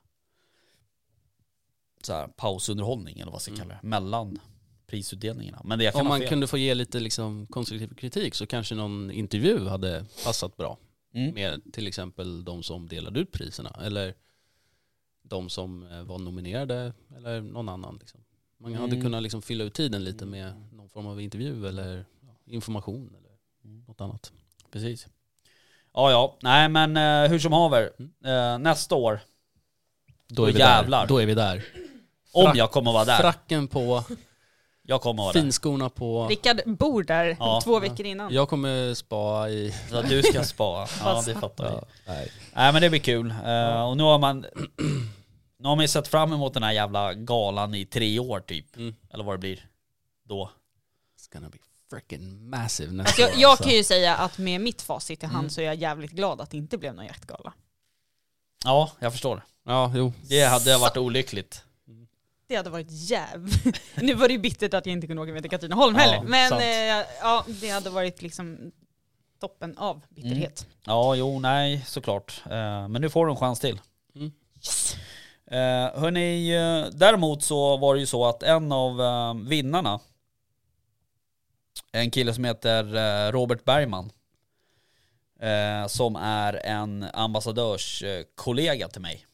så här, pausunderhållning eller vad ska jag Mm. kalla det, mellan prisutdelningarna. Men det Om man kunde få ge lite liksom konstruktiv kritik så kanske någon intervju hade passat bra. Mm. Med till exempel de som delade ut priserna eller de som eh, var nominerade eller någon annan. Liksom. Man hade Mm. kunnat liksom fylla ut tiden lite med form av intervju eller information eller Mm. något annat. Precis. Ja, ja. Nej, men eh, hur som haver. Mm. Eh, nästa år, Då är vi jävlar. där. Då är vi där. om Frack- jag kommer vara där. Fracken på, Jag kommer vara finskorna på. Rickard bor där Ja. två veckor innan. Jag kommer spa i... Så du ska spara. Ja, det fattar vi. Ja, nej. Nej, men det blir kul. Eh, och nu har man nu har man ju sett fram emot den här jävla galan i tre år typ. Mm. Eller vad det blir då. Gonna be freaking massive nästa Alltså, jag, år, jag alltså. kan ju säga att med mitt facit i hand Mm. så är jag jävligt glad att det inte blev någon jaktgala. Ja, jag förstår. Ja, jo. Det hade varit olyckligt. Det hade varit jäv... nu var det ju bittert att jag inte kunde åka med till Katrineholm Ja, heller. Men eh, ja, det hade varit liksom toppen av bitterhet. Ja, jo, nej, såklart. Eh, men nu får du en chans till. Mm. Yes. Eh, hörni, eh, däremot så var det ju så att en av eh, vinnarna, en kille som heter eh, Robert Bergman, eh, som är en ambassadörskollega till mig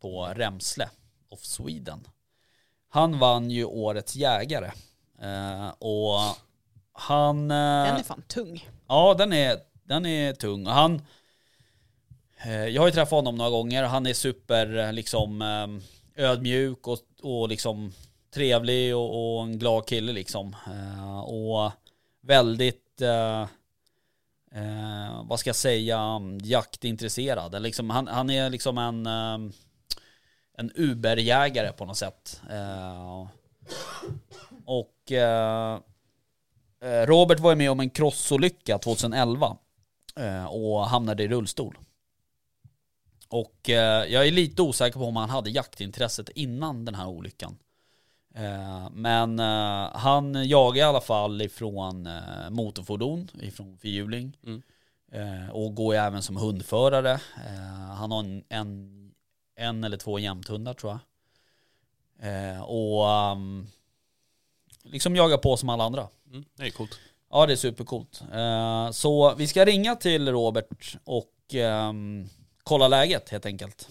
på Remsle of Sweden. Han vann ju årets jägare. Eh, och han... Den är fan tung. Ja, den är, den är tung. Och han... Jag har ju träffat honom några gånger. Han är super liksom ödmjuk och, och liksom trevlig och, och en glad kille liksom. Eh, Och väldigt, eh, eh, vad ska jag säga, mm, jaktintresserad. Liksom, han, han är liksom en, eh, en Uberjägare på något sätt. Eh, Och eh, Robert var ju med om en crossolycka 2011 eh, och hamnade i rullstol. Och eh, jag är lite osäker på om han hade jaktintresset innan den här olyckan. Eh, Men eh, han jagar i alla fall ifrån eh, motorfordon, ifrån fyrhjuling. Mm. Och går även som hundförare. Han har en, en, en eller två jämthundar tror jag. Och ehm, liksom jagar på som alla andra. Mm, det är coolt. Ja, det är supercoolt. Så vi ska ringa till Robert och ehm, kolla läget helt enkelt.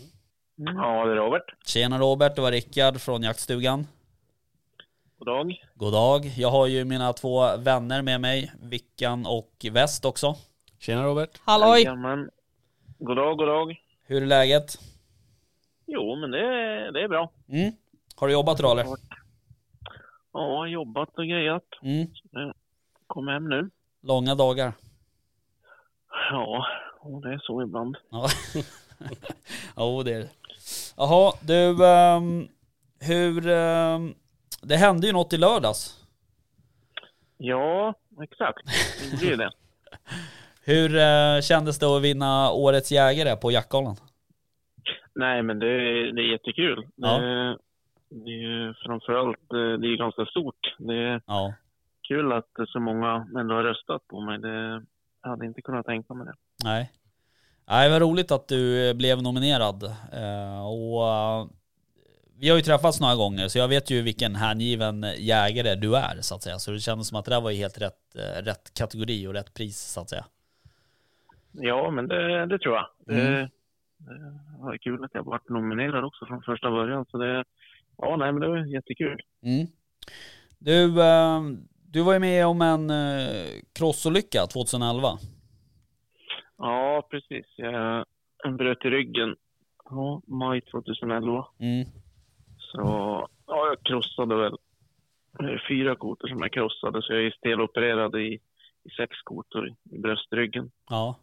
Ja, det är Robert. Tjena Robert, det var Rickard från jaktstugan. God dag. God dag. Jag har ju mina två vänner med mig, Vickan och Väst också. Tjena Robert. Halloj! Jajamän. God dag, god dag. Hur är läget? Jo, men det, är- det är bra. Mm. Har du jobbat idag eller? Ja, jag har jobbat och grejat. Mm. Kom hem nu. Långa dagar. Ja, och det är så ibland. Ja, jo det är det. Jaha, du, ehm, hur... ehm, det hände ju något i lördags. Ja, exakt. Det blir det. Hur eh, kändes det att vinna Årets jägare på Jaktgalan? Nej, men det, är- det är jättekul. Ja. Det, det är ju framförallt, eh, det är ganska stort. Det är Ja. kul att så många ändå har röstat på mig. Det, jag hade inte kunnat tänka mig det. Nej. Nej, vad roligt att du blev nominerad. Eh, och eh, vi har ju träffats några gånger så jag vet ju vilken hängiven jägare du är så att säga. Så det kändes som att det där var ju helt rätt, eh, rätt kategori och rätt pris så att säga. Ja, men det, det tror jag. Det, Mm. det var kul att jag varit nominerad också från första början. Så det, ja, nej, men det var jättekul. Mm. Du, eh, du var ju med om en eh, crossolycka 2011. Ja, precis. Jag bröt i ryggen ja, maj 2011. Mm. Så ja, jag krossade väl fyra kotor som jag krossade. Så jag är stelopererad i, i sex kotor i, i bröstryggen. Ja.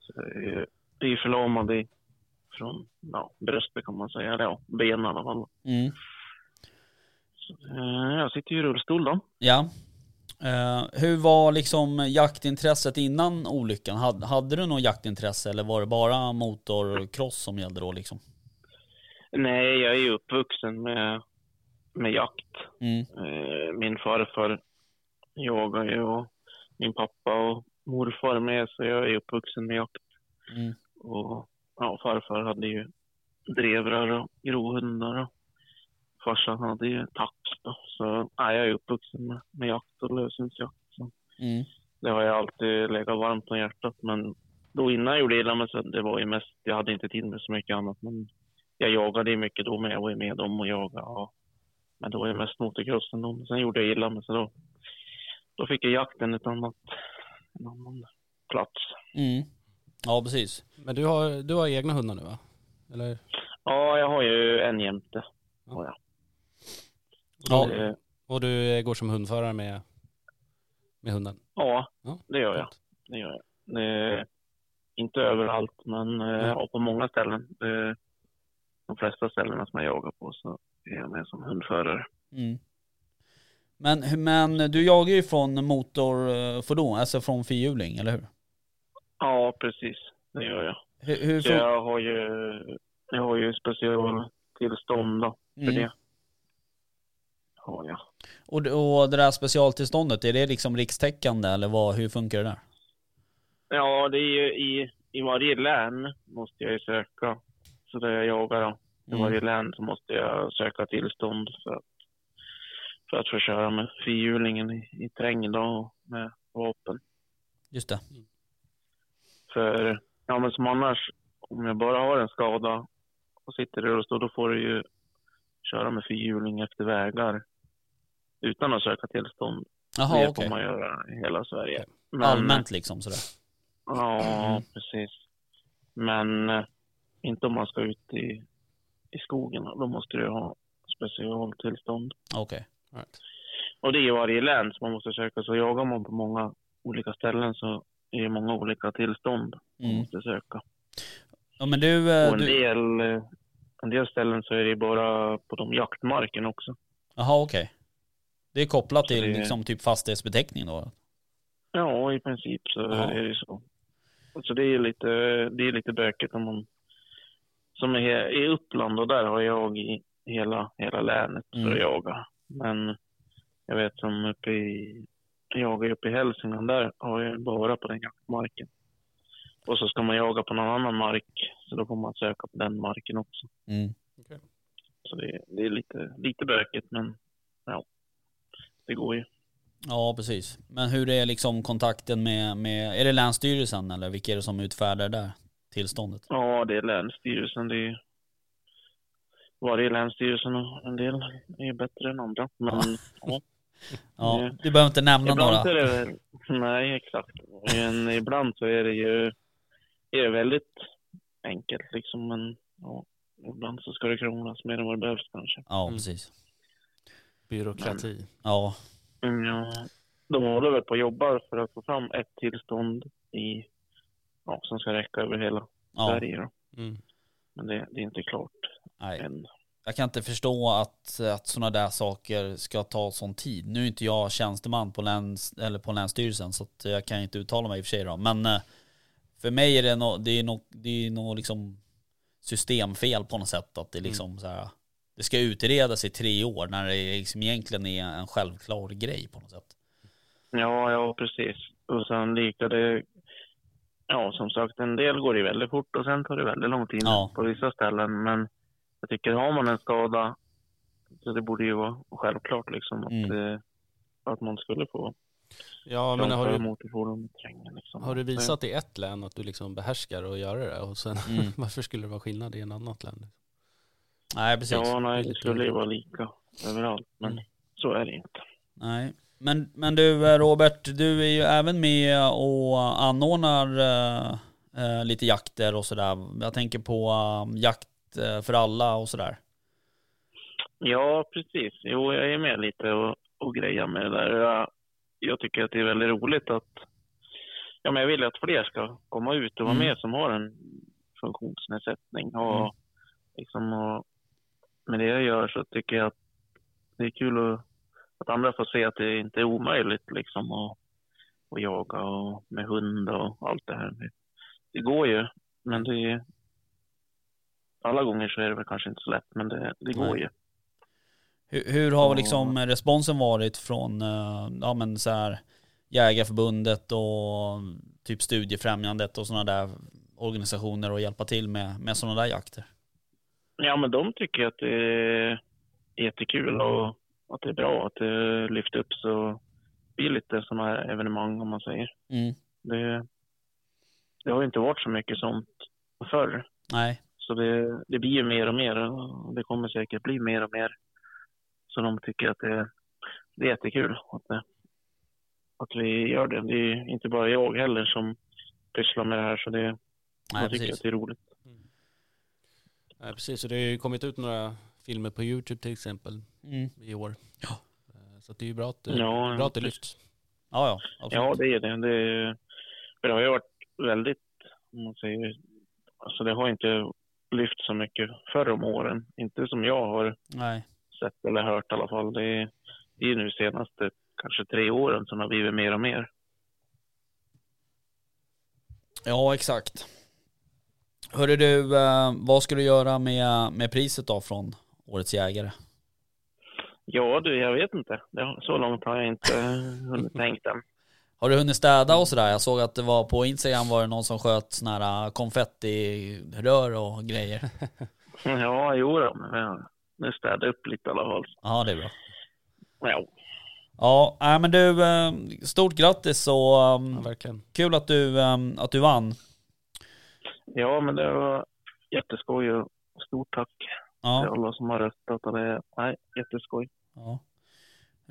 Så jag är, jag är förlamad i, från ja, bröstet kan man säga. Eller ja, benen i alla fall. Mm. Så, eh, jag sitter i rullstol då. Ja. Eh, hur var liksom jaktintresset innan olyckan? Hade, hade du något jaktintresse eller var det bara motorcross som gällde då liksom? Nej, jag är ju uppvuxen med, med jakt. Mm. Eh, min farfar jagar ju och min pappa och morfar med, så jag är uppvuxen med jakt. Mm. Och ja, farfar hade ju drevrar och grovhundar och farsan hade ju då. Så ja, jag är uppvuxen med, med jakt och löshundsjakt. Så Mm. det har jag alltid legat varmt om hjärtat. Men då innan jag gjorde illa mig så det var ju mest, jag hade inte tid med så mycket annat. Men jag jagade ju mycket då med, jag var ju med dem och jagade. Och, men då var jag mest motocrossen då. Sen gjorde jag illa mig så då, då fick jag jakten ett annat, en annan plats. Mm. Ja, precis. Men du har, du har egna hundar nu va? Eller? Ja, jag har ju en jämte. har jag. Ja. Eh, Och du går som hundförare med, med hunden? Ja, Ja. det gör jag. Det gör jag. Det inte överallt, men eh, ja, på många ställen. Det, de flesta ställena som jag jagar på så är jag med som hundförare. Mm. Men, men du jagar ju från motorfordon, alltså från fyrhjuling, eller hur? Ja, precis. Det gör jag. Hur, hur Så jag har ju, jag har ju specialtillstånd då, för mm. det. Har jag. och, och det där specialtillståndet, är det liksom rikstäckande eller vad, hur funkar det där? Ja, det är ju i, i varje län måste jag ju söka. Så där jag jagar då. I Mm. varje län så måste jag söka tillstånd för att, för att få köra med fyrhjulingen i, i terrängen då med vapen. Just det. För, ja men som annars, om jag bara har en skada och sitter i rullstol, då får du ju köra med fyrhjuling efter vägar utan att söka tillstånd. Jaha, det får man göra i hela Sverige. Men- Allmänt liksom sådär. Ja, Mm. precis. Men eh, inte om man ska ut i, i skogen. Då måste du ha specialtillstånd. Okej. Right. Och det är i varje län som man måste söka. Så jagar man på många olika ställen så är det många olika tillstånd man Mm. måste söka. Ja men du, eh, en du del, eh, en del ställen så är det bara på de jaktmarken också. jaha okej. Det är kopplat Så till det- liksom typ fastighetsbeteckning då? Ja, i princip så Ja. är det så. Så det är lite, det är lite bökigt om man... Som är i Uppland och där har jag i hela, hela länet för Mm. att jaga. Men jag vet som uppe i... Jag jagar uppe i Hälsingland, där har jag bara på den jaktmarken. Och så ska man jaga på någon annan mark, så då får man söka på den marken också. Mm. Så det, det är lite, lite bökigt, men ja, det går ju. Ja precis. Men hur är liksom kontakten med, med, är det Länsstyrelsen eller vilka är det som utfärdar där tillståndet? Ja, det är Länsstyrelsen. Det är varje länsstyrelsen och en del är bättre än andra. Men ja. Ja, Mm. du behöver inte nämna ibland några. är det väl, nej exakt. Men ibland så är det ju är det väldigt enkelt liksom. Men ja, ibland så ska det krånglas mer än vad det behövs kanske. Ja Mm. precis. Byråkrati. Ja. Men ja, de håller väl på och jobbar för att få fram ett tillstånd i, ja, som ska räcka över hela ja. Sverige då. Mm. Men det, det är inte klart Nej. än. Jag kan inte förstå att, att sådana där saker ska ta sån tid. Nu är inte jag tjänsteman på, läns, eller på Länsstyrelsen så jag kan inte uttala mig i och för sig då. Men eh, för mig är det nog, det är nog, det är nog liksom systemfel på något sätt. Att det liksom så här, det ska utredas i tre år när det liksom egentligen är en självklar grej på något sätt. Ja, ja precis. Och sen likade, ja som sagt en del går det väldigt fort och sen tar det väldigt lång tid Ja. på vissa ställen. Men jag tycker har man en skada så det borde ju vara självklart liksom att, Mm. eh, att man skulle få Ja men har du. Liksom. har du visat i ett län att du liksom behärskar att göra det och sen Mm. varför skulle det vara skillnad i en annat län? Nej precis. Ja, nej, Det skulle ju vara lika överallt, men Mm. så är det inte. Nej. Men, men du eh, Robert, du är ju även med och anordnar eh, eh, lite jakter och sådär. Jag tänker på eh, jakt för alla och sådär. Ja, precis. Jo, jag är med lite och, och grejer med det där. Jag, jag tycker att det är väldigt roligt att... Ja, men jag vill att fler ska komma ut och vara Mm. med som har en funktionsnedsättning. Och, Mm. liksom, och med det jag gör så tycker jag att det är kul att, att andra får se att det inte är omöjligt liksom att, att jaga och med hund och allt det här. Det, det går ju, men det är... Alla gånger så är det väl kanske inte så lätt, men det, det går Nej. ju. Hur, hur har liksom responsen varit från eh, ja, men så här, Jägarförbundet och typ Studiefrämjandet och sådana där organisationer och hjälpa till med, med sådana där jakter? Ja, men de tycker att det är jättekul och att det är bra att det lyfter upp så blir lite sådana här evenemang om man säger. Mm. Det, det har ju inte varit så mycket sånt förr. Nej. Så det, det blir ju mer och mer och det kommer säkert bli mer och mer. Så de tycker att det, det är jättekul att, det, att vi gör det. Det är inte bara jag heller som pysslar med det här så det, Nej, jag tycker precis. att det är roligt. Nej precis, så det har ju kommit ut några filmer på YouTube till exempel Mm. i år. Ja. Eh, Så att det är ju bra att, det- Ja, bra att det lyfts. Ja, ja. Absolut. Ja, det är det. det. För det har ju varit väldigt, om man säger, alltså det har inte lyft så mycket förr om åren. Inte som jag har Nej. sett eller hört i alla fall. Det är, det är ju nu senaste kanske tre åren som har blivit mer och mer. Ja, exakt. Hörru du, eh, vad ska du göra med, med priset då från Årets Jägare? Ja du, jag vet inte. Så långt har jag inte hunnit tänkt än. Har du hunnit städa och sådär? Jag såg att det var på Instagram var det någon som sköt såna här konfettirör och grejer. Ja, jo då, men jag, nu städar jag upp lite i alla fall. Ja, det är bra. Ja, Ja, nej, men du, eh, stort grattis och Ja, um, verkligen. kul att du, um, att du vann. ja men det var jätteskoj och stort tack till Ja, alla som har röstat. Och det, nej, jätteskoj. ja.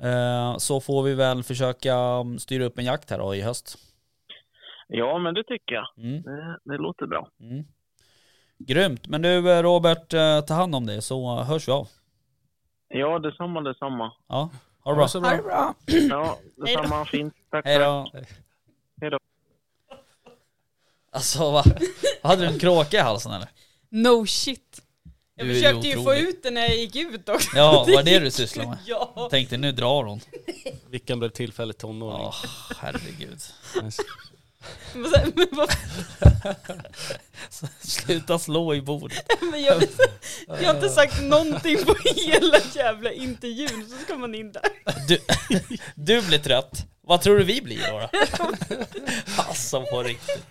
Eh, Så får vi väl försöka um, styra upp en jakt här då i höst. Ja, men det tycker jag. Mm, Det, det låter bra. mm. Grymt. Men du eh, Robert, eh, ta hand om det så hörs vi av. Ja, detsamma, detsamma. Ja, ha det bra. så bra. bra. Ja, detsamma. Fint. Tack. Hej tack. då. Hej då. Alltså va? Hade du en kråka i halsen eller? No shit. Jag Du ju försökte ju få ut den när jag gick ut också. Ja, var det du sysslade med? Ja. Tänkte nu drar hon. Vilken blev tillfälligt tonåring? Herregud. Nice. Sen- men vad- Sluta slå i bordet. men jag, jag har inte sagt någonting på hela jävla intervjun, så ska man in där. Du, du blir trött. Vad tror du vi blir då? då? Alltså på riktigt.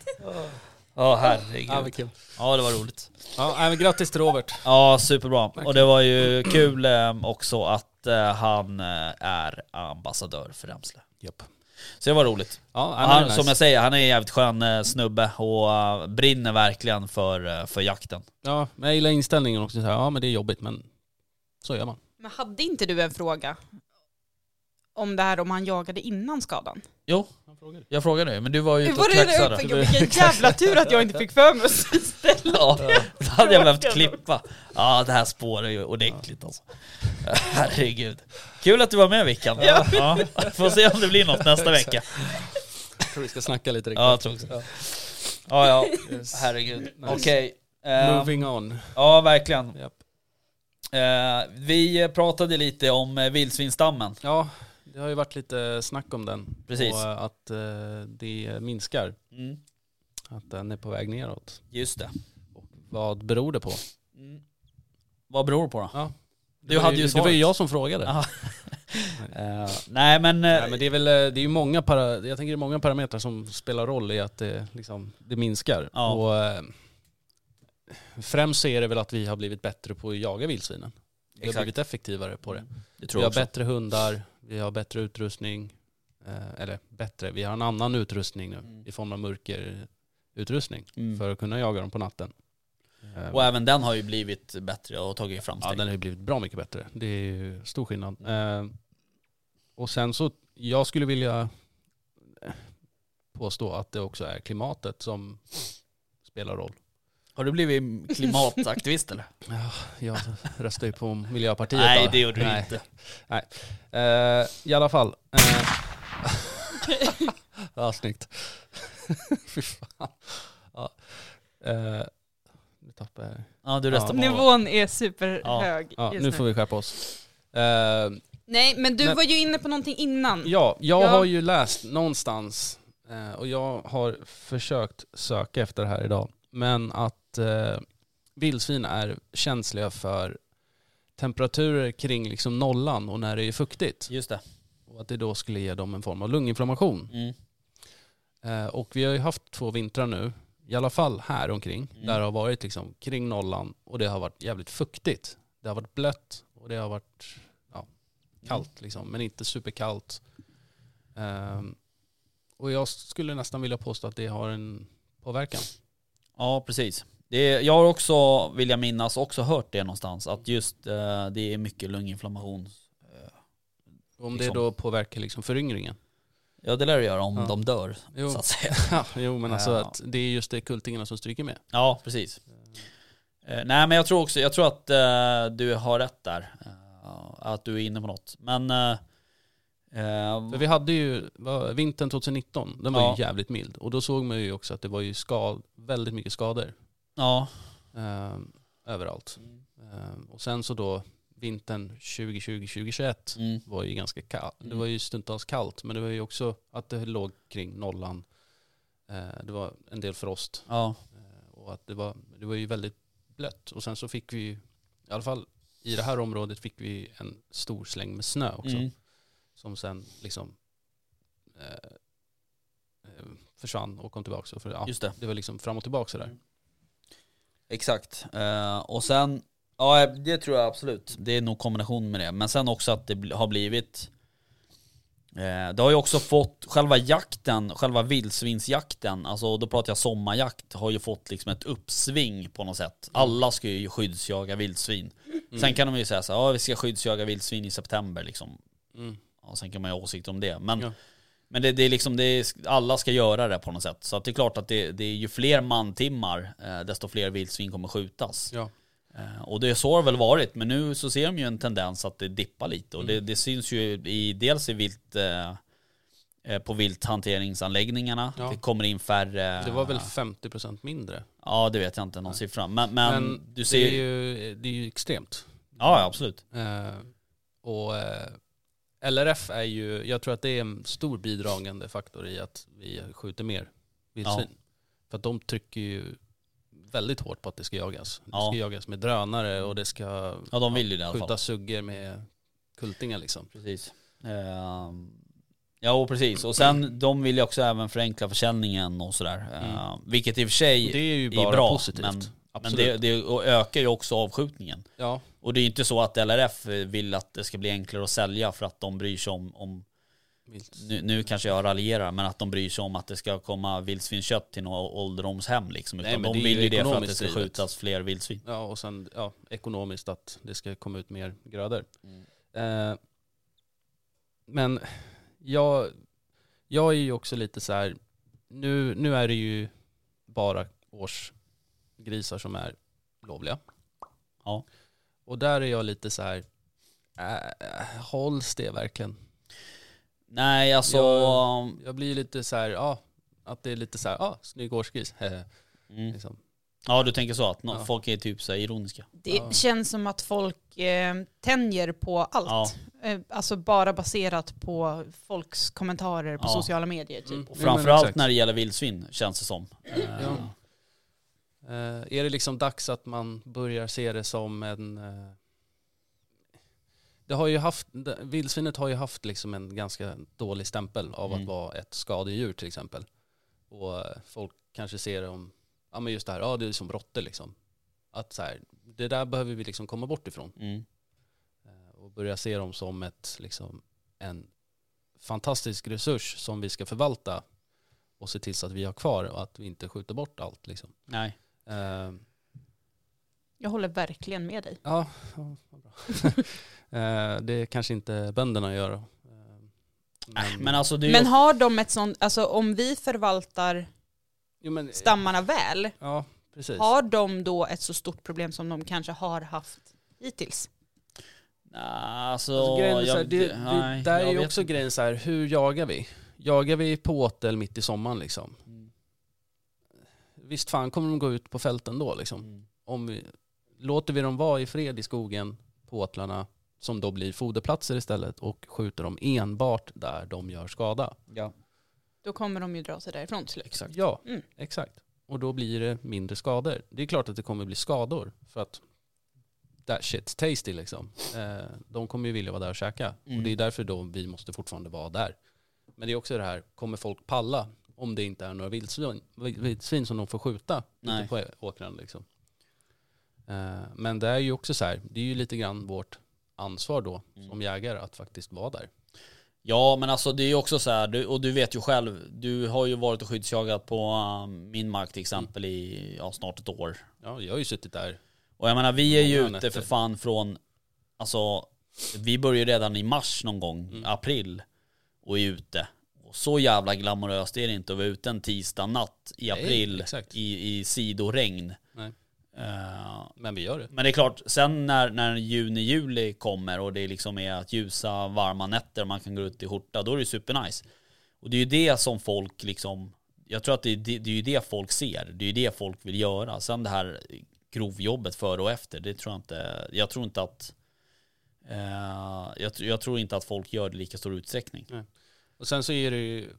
Ja, Ja, herregud. vad kul. Ja, det var roligt. Ja, men grattis till Robert. Ja, superbra. Och det var ju kul eh, också att eh, han eh, är ambassadör för Remsle. Japp. Så det var roligt. Ja, Han, nice. som jag säger, han är en jävligt skön eh, snubbe och brinner verkligen för, för jakten. Ja, men jag gillar inställningen också. Så här, ja, men det är jobbigt, men så gör man. Men hade inte du en fråga om det här om han jagade innan skadan? Jo, jag frågade ju, men du var ju ute och det det Vilken jävla tur att jag inte fick för mig att ställa. Ja, då hade jag behövt klippa. Ja, det här spårar ju ordentligt alltså. Herregud. Kul att du var med Vickan. Ja. Ja. Får se om det blir något nästa vecka. Jag tror vi ska snacka lite Ja, jag riktigt. tror också. Ja, ja. Herregud. Nice. Okej. Eh, Moving on. ja, verkligen. Japp. Eh, vi pratade lite om eh, vildsvinsstammen. Ja, det har ju varit lite snack om den. Precis. Och eh, att eh, det minskar. Mm. att den är på väg neråt. Just det. Och vad beror det på? Mm. Vad beror det på då? Ja. Du hade ju Det var ju jag som frågade. Eh, nej men, Nej, men det är väl, det är ju många, para, jag tänker det är många parametrar som spelar roll i att det, liksom, det minskar. Ja. Och, främst så är det väl att vi har blivit bättre på att jaga vildsvinen. Vi har blivit effektivare på det. det tror Vi har också. bättre hundar, vi har bättre utrustning. Eh, eller bättre, vi har en annan utrustning nu Mm. i form av mörkerutrustning Mm. för att kunna jaga dem på natten. Eh, Och även den har ju blivit bättre och tagit framsteg. Ja, den har ju blivit bra mycket bättre. Det är ju stor skillnad. Eh, och sen så, jag skulle vilja eh, påstå att det också är klimatet som spelar roll. Har du blivit klimataktivist eller? Ja, jag röstar ju på Miljöpartiet. Nej då. det gjorde du Nej. inte. Eh, I alla fall. Eh, ja, snyggt. Fy fan. Ja. Nu tappade jag Ja du Ja. röstar på... Nivån är superhög Ja, just nu får vi skärpa oss. Eh, Nej, men du Men- var ju inne på någonting innan. Ja, jag Ja. har ju läst någonstans och jag har försökt söka efter det här idag. Men att eh, vildsvin är känsliga för temperaturer kring liksom nollan och när det är fuktigt. Just det. Och att det då skulle ge dem en form av lunginflammation. Mm. Eh, och vi har ju haft två vintrar nu, i alla fall här omkring, Mm. där det har varit liksom kring nollan och det har varit jävligt fuktigt. Det har varit blött och det har varit ja, kallt liksom, men inte superkallt. Ehm, och jag skulle nästan vilja påstå att det har en påverkan. Ja precis. Det jag har också, vill jag minnas, också hört det någonstans. Att just eh, det är mycket lunginflammation. Om Liksom. det då påverkar liksom föryngringen. Ja det lär det göra om Ja. de dör Jo, så att säga. ja, jo men alltså Ja. att det är just det kultingarna som stryker med. Ja precis. Eh, nej men jag tror också, jag tror att eh, du har rätt där. Eh, att du är inne på något. Men eh, eh, För vi hade ju, vintern 2019, den var Ja. ju jävligt mild. Och då såg man ju också att det var ju skad, väldigt mycket skador. ja. eh, överallt. Eh, och sen så då vintern 2020-2021 Mm. var ju ganska kallt. Det Mm. var ju stundtals kallt men det var ju också att det låg kring nollan. Eh, det var en del frost Ja. eh, och att det var, det var ju väldigt blött. Och sen så fick vi ju, i alla fall i det här området fick vi en stor släng med snö också. Mm. Som sen liksom eh, eh, försvann och kom tillbaka. För, ja, Just det. det var liksom fram och tillbaka sådär. Exakt. Eh, och sen, ja det tror jag absolut. Det är nog kombination med det. Men sen också att det har blivit eh, det har ju också fått själva jakten, själva vildsvinsjakten, alltså då pratar jag sommarjakt, har ju fått liksom ett uppsving på något sätt. Alla ska ju skyddsjaga vildsvin. Sen kan de ju säga så här, ja vi ska skyddsjaga vildsvin i september liksom. Mm. Ja, sen kan man ju ha åsikter om det. Men, Ja. men det, det är liksom, det är, alla ska göra det på något sätt. Så det är klart att det, det är ju fler mantimmar, eh, desto fler vildsvin kommer skjutas. Ja. Eh, och det så har det väl varit, men nu så ser de ju en tendens att det dippar lite. Och det, Mm. det syns ju i, dels i vilt, eh, eh, på vilthanteringsanläggningarna. Ja. Det kommer in färre... Det var väl 50% mindre. Ja, det vet jag inte, någon siffra. Men, men, Men du ser det, är ju, det är ju extremt. Ja, ja, absolut. Eh, och eh, LRF är ju, jag tror att det är en stor bidragande faktor i att vi skjuter mer vildsvin. För att de trycker ju väldigt hårt på att det ska jagas. Det Ja. ska jagas med drönare och det ska Ja, de vill ju det skjuta suggor med kultingar liksom. Precis. Ehm, ja, och precis. Och sen, de vill ju också även förenkla försäljningen och sådär. Ehm, vilket i och för sig Det är ju är bara bra, positivt. men, men Absolut. det, det och ökar ju också avskjutningen. ja, Och det är ju inte så att LRF vill att det ska bli enklare att sälja för att de bryr sig om, om nu, nu kanske jag raljerar, men att de bryr sig om att det ska komma vildsvinskött till något ålderdomshem liksom. Nej, Utan men de det vill ju det för att det ska skjutas fler vildsvin. Ja, och sen ja, ekonomiskt att det ska komma ut mer grödor. Mm. Eh, men jag, jag är ju också lite så här, nu, nu är det ju bara årsgrisar som är lovliga. Ja. Och där är jag lite så här, äh, hålls det verkligen? Nej, alltså... Jag- Jag blir lite så här, ja, att det är lite så här, ja, snygg årsgris. Mm. liksom. Ja du tänker så att Ja. folk är typ så här ironiska. Det Ja. känns som att folk eh, tänjer på allt. Eh, alltså bara baserat på folks kommentarer på Ja. sociala medier typ. Mm. Och framförallt när det gäller vildsvin känns det som. Ja. Eh, är det liksom dags att man börjar se det som en... eh, det har ju haft, vildsvinet har ju haft liksom en ganska dålig stämpel av Mm. att vara ett skadedjur till exempel. Och eh, folk kanske ser det om, ja men just det här, ja det är som råttor liksom. Att så här, det där behöver vi liksom komma bort ifrån. Mm. Eh, Och börja se dem som ett, liksom, en fantastisk resurs som vi ska förvalta och se till så att vi har kvar och att vi inte skjuter bort allt liksom. Nej. Eh, Jag håller verkligen med dig. Ja, ja vad bra. Eh, det kanske inte bönderna gör. då. Eh, Nej, men alltså det är ju Men har de ett sånt, alltså om vi förvaltar jo, men, stammarna väl, Ja, precis. har de då ett så stort problem som de kanske har haft hittills? Nej, alltså, Alltså, grejen är så här, jag, det, nej, det, där jag är ju också inte. grejen så här, hur jagar vi? Jagar vi på åtel mitt i sommaren liksom? Visst fan kommer de gå ut på fälten då liksom? Mm. Om vi, låter vi dem vara i fred i skogen på åtlarna som då blir foderplatser istället och skjuter dem enbart där de gör skada. Ja, Då kommer de ju dra sig därifrån till slut. exakt. Ja, Mm. exakt. Och då blir det mindre skador. Det är klart att det kommer bli skador för att that shit's tasty liksom. Eh, de kommer ju vilja vara där och käka. Mm. Och det är därför då vi måste fortfarande vara där. Men det är också det här, kommer folk palla om det inte är några vildsvin, vildsvin som de får skjuta Nej. ute på åkrarna liksom. Eh, men det är ju också så här, det är ju lite grann vårt ansvar då Mm. som jägare att faktiskt vara där. Ja men alltså det är ju också så här, du, och du vet ju själv, du har ju varit och skyddsjagat på uh, min mark till exempel i ja, snart ett år. Ja, jag har ju suttit där. Och jag menar vi är ju ute nätter. för fan från, alltså vi börjar redan i mars någon gång, Mm. april och är ute. Och så jävla glamoröst är det inte att vara ute en tisdag natt i Nej, april exakt. i, i sidoregn. Nej. Eh, Men vi gör det. men det är klart, sen när, när juni, juli kommer och det liksom är att ljusa, varma nätter, man kan gå ut i skjorta, då är det supernice. Och det är ju det som folk liksom, jag tror att det är, det, det är ju det folk ser, det är ju det folk vill göra. Sen det här grovjobbet före och efter, det tror jag inte, jag tror inte att, eh, jag, jag tror inte att folk gör det i lika stor utsträckning. Och sen så är det ju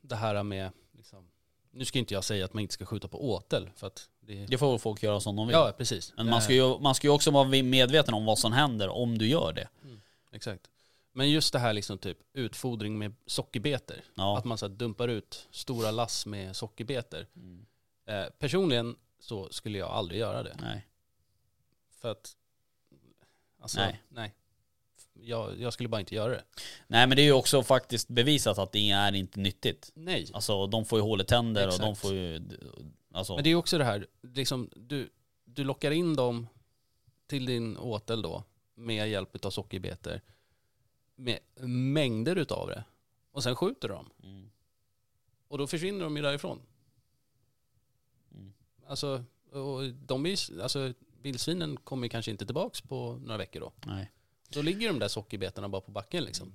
det här med, liksom, nu ska inte jag säga att man inte ska skjuta på åtel för att det Det får folk göra som de vill. Ja, precis. Men man ska, Eh, ju, man ska ju också vara medveten om vad som händer om du gör det. Exakt. Men just det här liksom typ utfodring med sockerbetor. Ja. Att man så dumpar ut stora lass med sockerbetor. Mm. Eh, personligen så skulle jag aldrig göra det. Nej. För att, alltså, Nej. nej. Jag, jag skulle bara inte göra det. Nej men det är ju också faktiskt bevisat att det är inte nyttigt. Nej. Alltså de får ju hål i tänder och de Exakt. får ju... Alltså, Men det är också det här, liksom, du, du lockar in dem till din åtel då med hjälp av sockerbetor med mängder utav det. Och sen skjuter dem. mm, Och då försvinner de ju därifrån. Mm. Alltså, och de är, ju- alltså, vildsvinen kommer kanske inte tillbaks på några veckor då. nej. Då ligger de där sockerbetorna bara på backen liksom.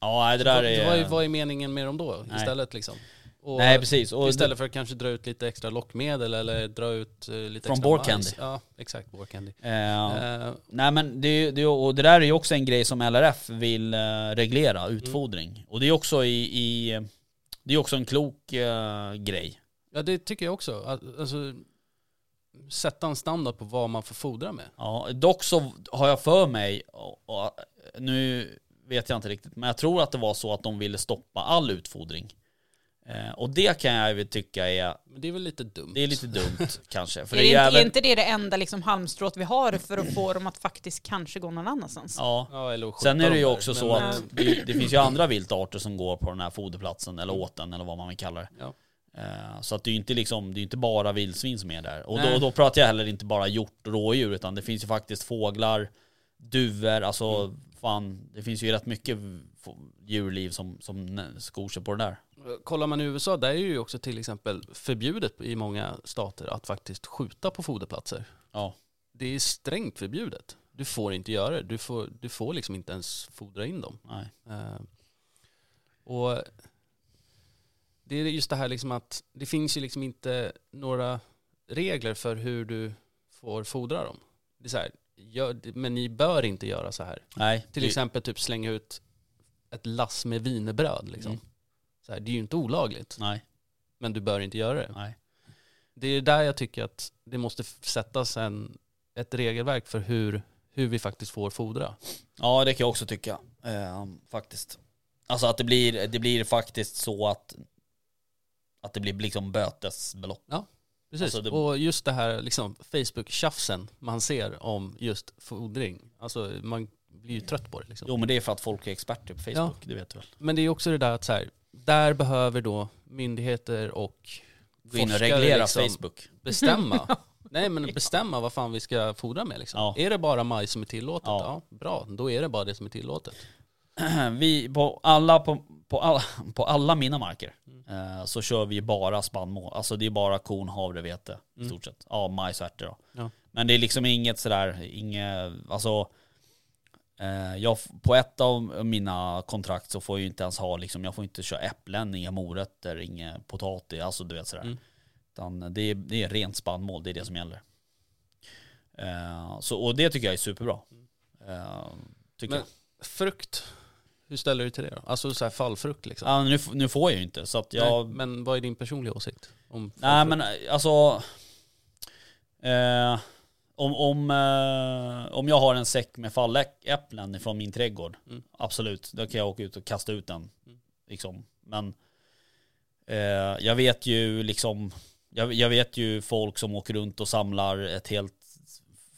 Ja nej, det där vad, är... vad, är, vad är meningen med dem då Nej. istället liksom? Och Nej precis. Och istället för att kanske dra ut lite extra lockmedel eller dra ut eh, lite Från extra Boar majs. Candy. Ja, exakt. Boar candy. Eh, Eh, nej men det, det, och det där är ju också en grej som LRF vill reglera, utfodring. Och det är också i... i det är också en klok eh, grej. ja, det tycker jag också. Alltså, sätta en standard på vad man får fodra med. Ja, dock så har jag för mig, och, och, nu vet jag inte riktigt, men jag tror att det var så att de ville stoppa all utfodring. Eh, och det kan jag väl tycka är, Men det är väl lite dumt. det är lite dumt kanske. För är, det det är inte, är även, inte det det enda liksom halmstrået vi har för att få dem att faktiskt kanske gå någon annanstans? ja. Ja, Sen är det ju också Men, så eh, att det, det finns ju andra viltarter som går på den här foderplatsen eller åten eller vad man vill kalla det. Ja. Eh, Så att det är ju inte liksom, det är ju inte bara vildsvin som är där. Och då, då pratar jag heller inte bara hjort och rådjur utan det finns ju faktiskt fåglar, duvor, alltså Mm. fan, det finns ju rätt mycket djurliv som, som skor sig på det där. Kollar man i USA, där är ju också till exempel förbjudet i många stater att faktiskt skjuta på foderplatser. Ja. Det är strängt förbjudet. Du får inte göra det. Du får, du får liksom inte ens fodra in dem. Nej. Eh, och det är just det här liksom att det finns ju liksom inte några regler för hur du får fodra dem. Det är så här, gör, men ni bör inte göra så här. Nej. Till det- exempel typ slänga ut ett lass med wienerbröd. Liksom. Mm. Så här, det är ju inte olagligt, Nej, men du bör inte göra det. nej. Det är där jag tycker att det måste sättas en, ett regelverk för hur, hur vi faktiskt får fodra. Ja det kan jag också tycka. Eh, faktiskt. Alltså att det blir, det blir faktiskt så att att det blir liksom bötesbelopp. Precis, Alltså det- och just det här liksom, Facebook-tjafsen man ser om just fodring. Alltså man blir ju trött på det liksom. Jo men det är för att folk är experter på Facebook, det vet du väl. Men det är också det där att så här, där behöver då myndigheter och Gå in och reglera liksom Facebook. bestämma. Nej men bestämma vad fan vi ska fodra med liksom. Ja. Är det bara majs som är tillåtet? Ja. Ja. bra, då är det bara det som är tillåtet. Vi, på alla, på, på alla, på alla mina marker Mm. eh, så kör vi bara spannmål. Alltså det är bara korn, havre, vete i Mm. stort sett. Ja, majs och ärtor då. Ja. Men det är liksom inget sådär, inget, alltså eh, jag, på ett av mina kontrakt så får jag ju inte ens ha liksom, jag får inte köra äpplen, inga morötter, inga potatis, alltså du vet sådär. Mm. Utan det är, det är rent spannmål, det är det som gäller. Eh, så, och det tycker jag är superbra. Eh, tycker Men jag. frukt, hur ställer du till det då? Alltså så här fallfrukt liksom? Ja, nu, nu får jag ju inte så att jag... Nej, men vad är din personliga åsikt? Om Nej men eh, alltså... Eh, om, om, eh, om jag har en säck med falläpplen från min trädgård, Mm. absolut, då kan jag åka ut och kasta ut den. Mm. Liksom. Men eh, jag vet ju liksom, jag, jag vet ju folk som åker runt och samlar ett helt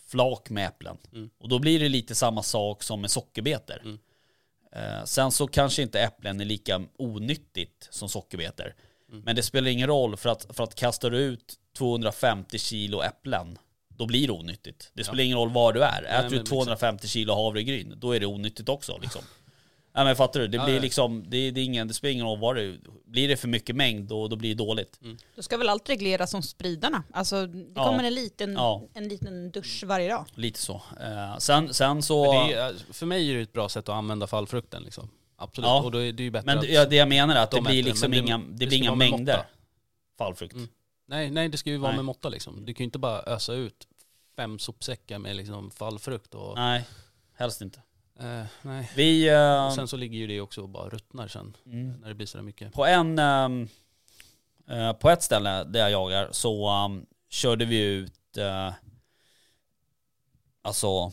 flak med äpplen. Mm. Och då blir det lite samma sak som med sockerbetor. Eh, sen så kanske inte äpplen är lika onyttigt som sockerbetor. Mm. Men det spelar ingen roll för att, för att kastar du ut 250 kilo äpplen, då blir det onyttigt. Det spelar ingen roll var du är. Äter du exakt. 250 kilo havregryn, då är det onyttigt också liksom. Ja men fattar du? Det Ja, blir ja. liksom, det, det, är ingen, det spelar ingen roll vad det är. Blir det för mycket mängd då, då blir det dåligt. Då ska väl allt regleras som spridarna. Alltså det Ja. kommer en liten, Ja. en liten dusch varje dag. Lite så. Eh, sen, sen så... Är, för mig är det ett bra sätt att använda fallfrukten liksom. Absolut, Ja. och då är det ju bättre Men att... ja, det jag menar är att det de blir det, liksom men det- inga, det det blir inga mängder måtta. fallfrukt. Mm. Nej, nej, det ska ju vara Nej. med måtta liksom. Du kan ju inte bara ösa ut fem sopsäckar med liksom fallfrukt och... Nej, helst inte. Eh, nej. Vi... eh, Och sen så ligger ju det också och bara ruttnar sen, mm. när det blir sådär mycket. På en... ehm, eh, på ett ställe där jag jagar så ehm, körde vi ut... eh, alltså...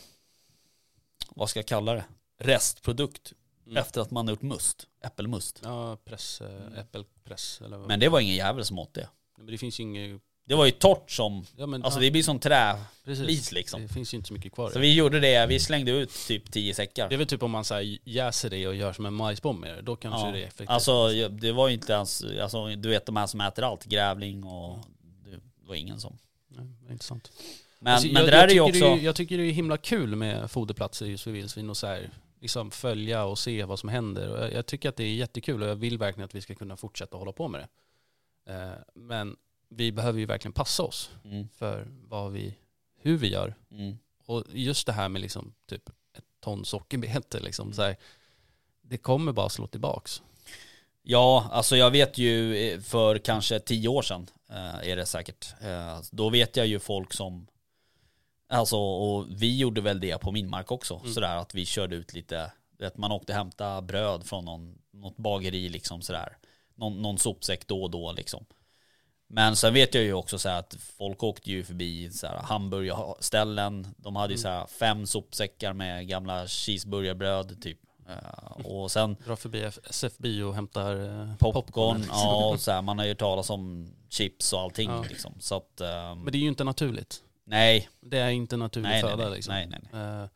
Vad ska jag kalla det? Restprodukt. Mm. Efter att man har gjort must. Äppelmust. Ja, press, äh, äppelpress eller vad. Men det var ingen jävel som åt det. Men det finns ju inget... Det var ju torrt som... Ja, men, Alltså ja, det blir som träflis liksom. Det finns ju inte så mycket kvar. Så vi gjorde det, vi slängde ut typ 10 säckar. Det är väl typ om man så här, jäser det och gör som en majsbomb med det, då kanske Ja. det är effektivt. Alltså det var ju inte ens, alltså, du vet de här som äter allt, grävling och det var ingen som. Nej, intressant. Men, Alltså, men jag, det där är ju också, Det är, jag tycker det är himla kul med foderplatser just för vildsvin och så här, liksom följa och se vad som händer. Och jag, jag tycker att det är jättekul och jag vill verkligen att vi ska kunna fortsätta hålla på med det. Eh, men vi behöver ju verkligen passa oss mm, för vad vi, hur vi gör. mm, Och just det här med liksom typ ett ton sockerbete liksom så här, det kommer bara slå tillbaks. ja alltså jag vet ju eh, för kanske 10 år sedan eh, är det säkert. Eh, då vet jag ju folk som, alltså och vi gjorde väl det på min mark också. Mm. Sådär att vi körde ut lite, vet man åkte hämta bröd från någon, något bageri liksom sådär. Någon, någon sopsäck då och då liksom. Men sen vet jag ju också så att folk åkte ju förbi så här hamburgerställen. De hade ju så här fem sopsäckar med gamla cheeseburgerbröd typ. Eh, och sen Dra förbi SFB och hämtar eh, popcorn, liksom. ja och så här, man har ju talas om chips och allting Ja. liksom. Så att, ehm, Men det är ju inte naturligt. nej, Det är inte naturlig nej, föda nej, liksom. nej, nej, nej. Eh,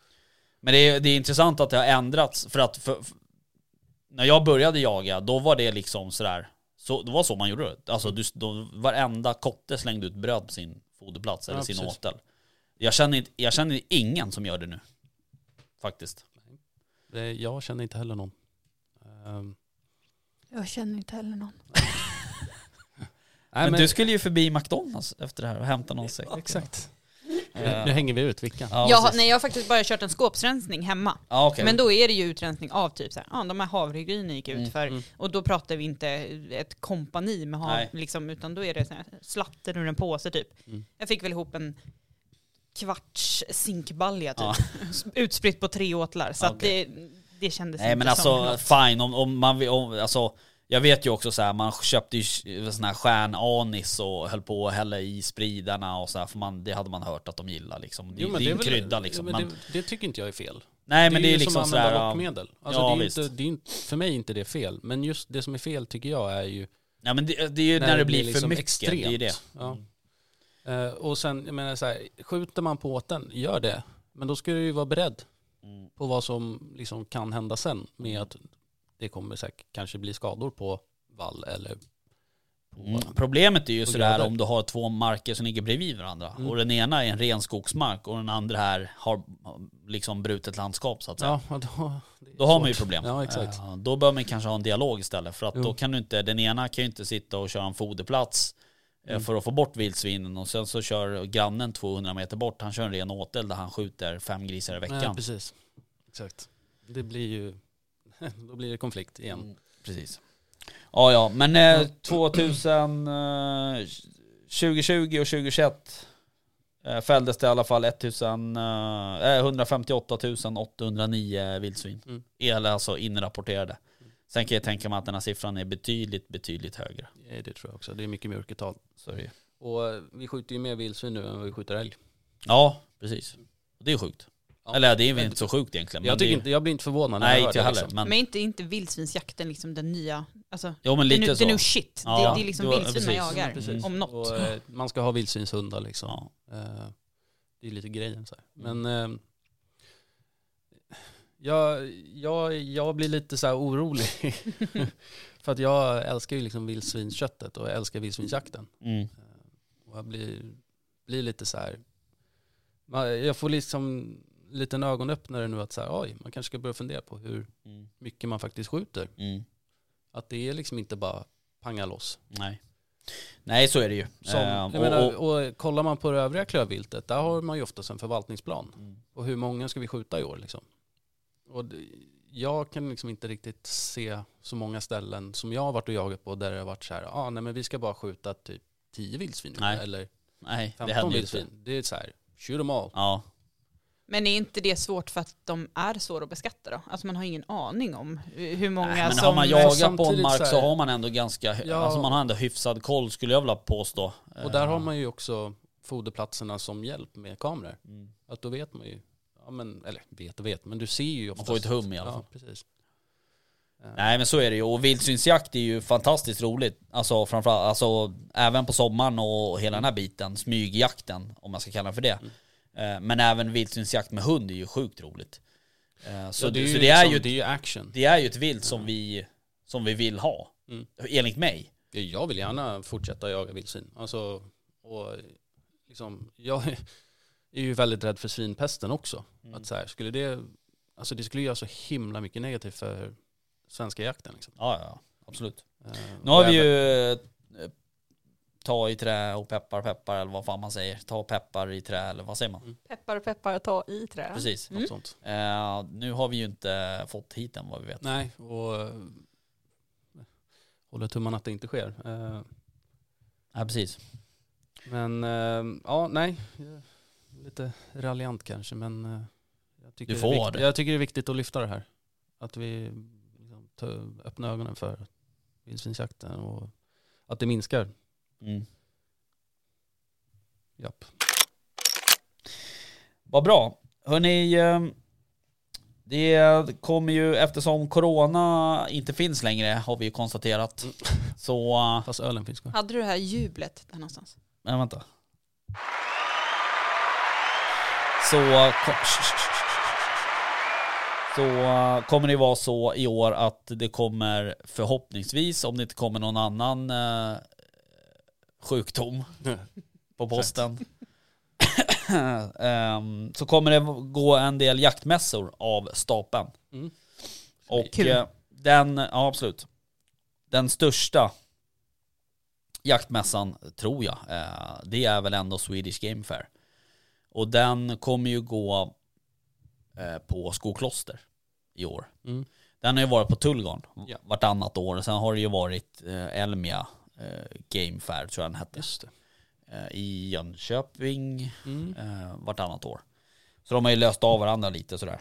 Men det är, det är intressant att det har ändrats för att för, för, när jag började jaga då var det liksom sådär, så, det var så man gjorde det. Alltså du, då, varenda kotte slängde ut bröd på sin foderplats eller Ja, sin precis. åtel. Jag känner, inte- jag känner ingen som gör det nu. Faktiskt. det, jag känner inte heller någon. Ehm, Jag känner inte heller någon. nej, men, du skulle ju förbi McDonalds efter det här och hämta någon säck. Exakt. Nu hänger vi ut vilka. Ja, jag, precis. nej, jag har faktiskt bara kört en skåpsrensning hemma. Ja, okej. Men då är det ju utrensning av typ så här, ja, de här havregrynen gick ut Mm, för, mm. och då pratar vi inte ett kompani med hav, Nej. liksom, utan då är det så här, slatten ur en påse typ. Mm. Jag fick väl ihop en kvarts zinkbalja typ, Ja. utspritt på tre åtlar, så att Okej. det, det kändes Nej inte men som alltså något. fine om, om man vill, om, alltså jag vet ju också så här, man köpte ju sån här stjärnanis och höll på att hälla i spridarna och så här, för man, det hade man hört att de gillar liksom. Det, Jo, men det är en väl- krydda liksom. Ja, men men, det, det tycker inte jag är fel. nej men det är, ju liksom som sådär, använda ja, lockmedel. Alltså Ja, det är visst. inte, det är inte, för mig är inte det fel. Men just det som är fel tycker jag är ju nej men det, det är ju när, det blir för liksom mycket, det är ju det. Ja. Eh, och sen, jag menar så här, skjuter man på åten, gör det. Men då ska du ju vara beredd Mm. på vad som liksom kan hända sen med att det kommer säkert kanske bli skador på vall eller på... Mm. Problemet är ju sådär om du har två marker som ligger bredvid varandra Mm. och den ena är en ren skogsmark och den andra här har liksom brutet landskap så att säga. Ja, då, Då har man ju problem. Ja, exakt. Då bör man kanske ha en dialog istället. För att Jo. då kan du inte, den ena kan ju inte sitta och köra en foderplats eh, Mm. för att få bort vildsvinen och sen så kör grannen 200 meter bort, han kör en ren åtel där han skjuter fem grisar i veckan. precis. Exakt. Det blir ju, då blir det konflikt igen. Mm, precis. Ja, ja, men eh, 2000, eh, 2020 och 2021 eh, fälldes det i alla fall 1000, eh, 158 809 vildsvin. Mm. Eller alltså inrapporterade. Sen kan jag tänka mig att den här siffran är betydligt, betydligt högre. Ja, det tror jag också. Det är mycket mörkertal. Så. Och eh, vi skjuter ju mer vildsvin nu än vi skjuter älg. Ja, precis. Det är sjukt. Ja. Eller det är väl inte så sjukt egentligen. Jag, tycker det är, inte, jag blir inte förvånad när Nej, jag hör inte jag det. heller. Liksom. Men, Men inte, inte vildsvinsjakten liksom den nya, alltså jo men lite new, så. the new shit. Ja, det, det är liksom då- vildsvin man precis. jagar, Precis. om något. Och, eh, man ska ha vildsvinshundar liksom. Ja. Eh, det är lite grejen så här. Mm. Men eh, jag, jag, jag blir lite så här orolig. För att jag älskar ju liksom vildsvinsköttet och jag älskar vildsvinsjakten. Mm. Och jag blir, blir lite så här. man- Jag får liksom lite en ögonöppnare nu att så här, oj, man kanske ska börja fundera på hur Mm. mycket man faktiskt skjuter. Mm. Att det är liksom inte bara panga loss. Nej. Nej, så är det ju. Som, Eh, jag och- menar, och- och, kollar man på det övriga klövviltet, där har man ju oftast en förvaltningsplan. Mm. Och hur många ska vi skjuta i år liksom? Och det, jag kan liksom inte riktigt se så många ställen som jag har varit och jagat på där det har varit så här, ah, nej men vi ska bara skjuta typ 10 vildsvin Nej. eller Nej, det 15 händer ju vildsvin. Det är så här, shoot them all. Ja. Men är inte det svårt för att de är svåra att beskatta då? Alltså man har ingen aning om hur många Nej, men som... har man jagat på en samtidigt mark så så, har man ändå ganska, Ja. alltså man har ändå hyfsad koll skulle jag vilja påstå. Och där Eh, har man ju också foderplatserna som hjälp med kameror. mm. Att då vet man ju, ja men, eller vet och vet, men du ser ju Man oftast. får ett hum i alla fall. Ja, precis. Eh, Nej men så är det ju, och vildsvinsjakt är ju fantastiskt roligt. Alltså framförallt, alltså även på sommaren och hela den här biten, smygjakten om man ska kalla det för det. Mm. Eh, Men även vildsvinsjakt med hund är ju sjukt roligt. Eh, Så, ja, det, ju så det, är liksom- ju, det är ju action. det är ju ett vilt som vi, som vi vill ha. Mm. Enligt mig. Ja, Jag vill gärna fortsätta jaga vildsvin. Alltså, och liksom, jag är ju väldigt rädd för svinpesten också. Mm. Att så här, skulle det, alltså det skulle göra så himla mycket negativt för svenska jakten. Liksom. Ja, ja, absolut. Eh, Nu har vi även- ju ta i trä och peppar peppar eller vad fan man säger. Ta peppar i trä eller vad säger man? Peppar och peppar, ta i trä. Precis. Något sånt. Eh, nu har vi ju inte fått hit den vad vi vet. Nej, och eh, håller tummarna att det inte sker. Eh, Nej, precis. Men eh, ja, nej. Jag- Lite raljant kanske, men eh, jag tycker, Du det är får det. jag tycker det är viktigt att lyfta det här. Att vi liksom, öppnar ögonen för vildsvinsjakten och att det minskar. Mm. Japp. Vad bra. Hörni, eh, det kommer ju eftersom corona inte finns längre har vi ju konstaterat. Mm. Så, Fast ölen finns kvar. Hade du det här jublet där någonstans? men vänta. Så, så eh, kommer det vara så i år att det kommer förhoppningsvis, om det inte kommer någon annan eh, sjukdom på posten. Ehm, så kommer det gå en del jaktmässor av stapeln. Mm. Och eh, den, ja absolut. Den största jaktmässan, tror jag, eh, det är väl ändå Swedish Game Fair. Och den kommer ju gå eh, på Skokloster i år. Mm. Den har ju varit på Tullgarn Ja. vartannat år. Sen har det ju varit eh, Elmia Game Fair tror jag den hette. Just det. Eh, I Jönköping Mm. eh, vartannat år. Så de har ju löst av varandra lite sådär.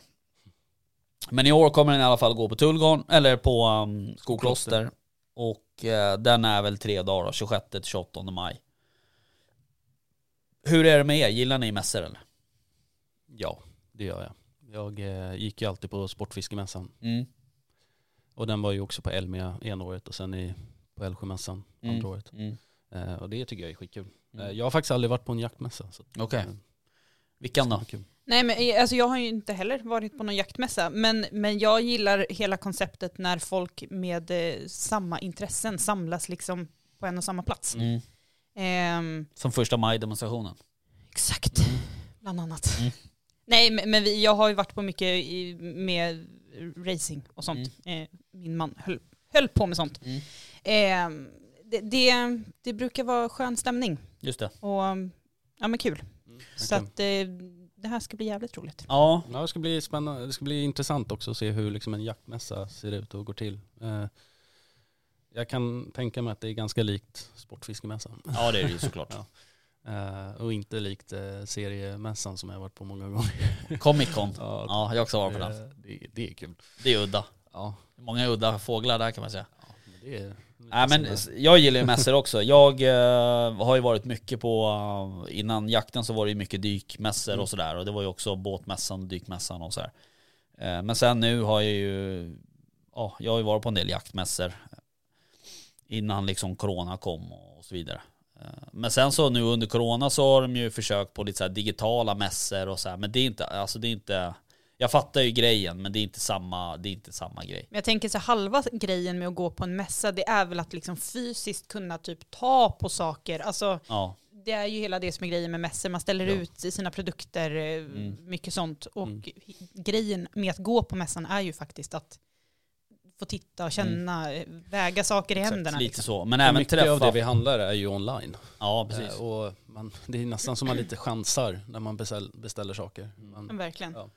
Men i år kommer den i alla fall gå på Tullgarn, eller på um, Skokloster. Och eh, den är väl tre dagar då, 26 till 28 maj. Hur är det med er? Gillar ni mässor eller? Ja, det gör jag. Jag eh, gick ju alltid på Sportfiskemässan. Mm. Och den var ju också på Elmia ena året och sen i, på Älvsjömässan andra Mm. året. Mm. Eh, och det tycker jag är skitkul. Mm. Eh, jag har faktiskt aldrig varit på en jaktmässa. Okej. eh, Vilken då? Nej men eh, alltså jag har ju inte heller varit på någon jaktmässa men, men jag gillar hela konceptet när folk med eh, samma intressen samlas liksom på en och samma plats. Mm. Ehm, Som första maj-demonstrationen. exakt, bland annat. Mm. Nej men, men vi, jag har ju varit på mycket i, med racing och sånt. Eh, min man höll, höll på med sånt. Mm. Ehm, det, det, det brukar vara skön stämning Just det. och ja men kul. Så verkligen. att eh, det här ska bli jävligt roligt. Ja, Ja, det ska bli spännande. Det ska bli intressant också att se hur liksom en jaktmässa ser ut och går till. Eh, jag kan tänka mig att det är ganska likt Sportfiskemässan. ja det är det ju såklart. Ja. Eh, och inte likt eh, seriemässan som jag har varit på många gånger. Comic Con. Ja, Ja, jag har också varit på den. det, det, det är kul. Det är udda. Ja, Många udda fåglar där kan man säga. ja men det är... Nej men jag gillar ju mässor också. Jag eh, har ju varit mycket på, eh, innan jakten så var det ju mycket dykmässor Mm. och sådär. Och det var ju också båtmässan, dykmässan och sådär. Eh, men sen nu har jag ju, ja jag har ju varit på en del jaktmässor. Innan liksom corona kom och så vidare. Eh, Men sen så nu under corona så har de ju försökt på lite så digitala mässor och så här. Men det är inte, alltså det är inte, jag fattar ju grejen men det är inte samma, det är inte samma grej. Men jag tänker så halva grejen med att gå på en mässa det är väl att liksom fysiskt kunna typ ta på saker. Alltså Ja, det är ju hela det som är grejen med mässor. Man ställer Ja. ut sina produkter, eh, Mm. mycket sånt. Och Mm. grejen med att gå på mässan är ju faktiskt att få titta och känna, eh, väga saker i Exakt, händerna. lite liksom. så. Men även mycket av träffa... det vi handlar är ju online. Ja, precis. Eh, och man, det är nästan som man lite chansar när man beställ, beställer saker. Man, Men verkligen. Ja.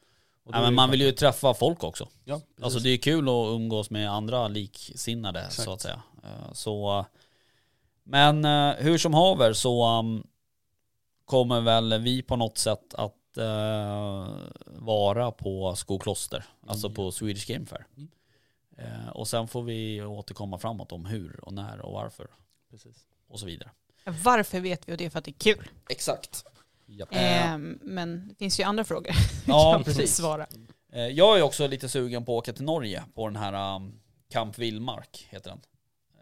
Ja, men man vill ju träffa folk också. Ja, precis. Alltså det är kul att umgås med andra liksinnade Exakt. så att säga. Eh, Så, men eh, hur som haver så um, kommer väl vi på något sätt att eh, vara på Skokloster, alltså Mm. på Swedish Game Fair. Mm. Eh, och sen får vi återkomma framåt om hur och när och varför Precis. och så vidare. Varför vet vi och det är för att det är kul. Exakt. Ja. Eh. Men det finns ju andra frågor. Ja, precis. Svara. Eh, Jag är också lite sugen på att åka till Norge på den här um, Camp Villmark heter den.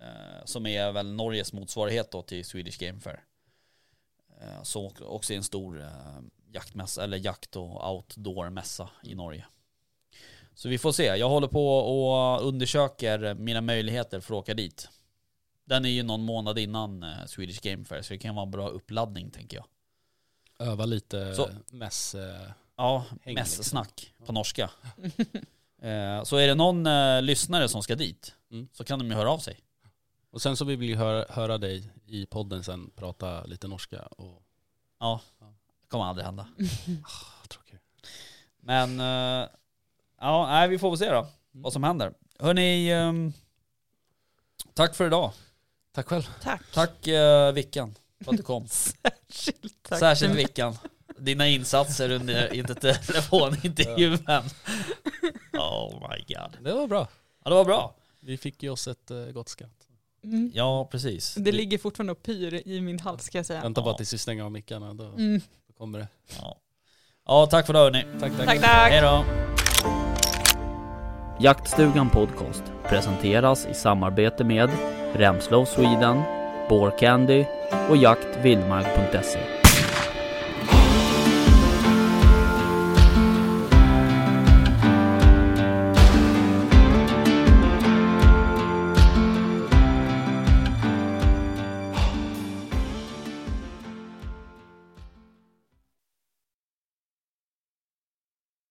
Eh, Som är väl Norges motsvarighet då till Swedish Game Fair. Eh, Så också är en stor jaktmässa, eller jakt och outdoor-mässa i Norge. Så vi får se. Jag håller på och undersöker mina möjligheter för att åka dit. Den är ju någon månad innan Swedish Game Fair så det kan vara en bra uppladdning tänker jag. Öva lite Så. mäss... eh, Ja, Häng, mässnack på norska. Eh, Så är det någon eh, lyssnare som ska dit Mm. så kan de ju höra av sig. Och sen så vill vi höra, höra dig i podden sen prata lite norska. Och, Ja, det kommer aldrig hända. ah, tråkigt. Men ja, nej, vi får väl se då vad som händer. Hörni, ehm, tack för idag. Tack själv. Tack. Tack uh, Vickan för att du kom. Särskilt tack. Särskilt Vickan. Dina insatser under inte telefonintervjun. Oh my god. Det var bra. Ja, det var bra. Vi fick ju oss ett uh, gott skratt. Mm. Ja, precis. Det ligger fortfarande och pyr i min hals ska jag säga. Vänta bara Ja. tills vi stänger av mickarna. Då, Mm. då kommer det. Ja. ja, tack för det hörni. Tack, tack. Tack, tack. Hej då. Jaktstugan Podcast presenteras i samarbete med Remslow Sweden, spårcandy och jaktvildmark.se.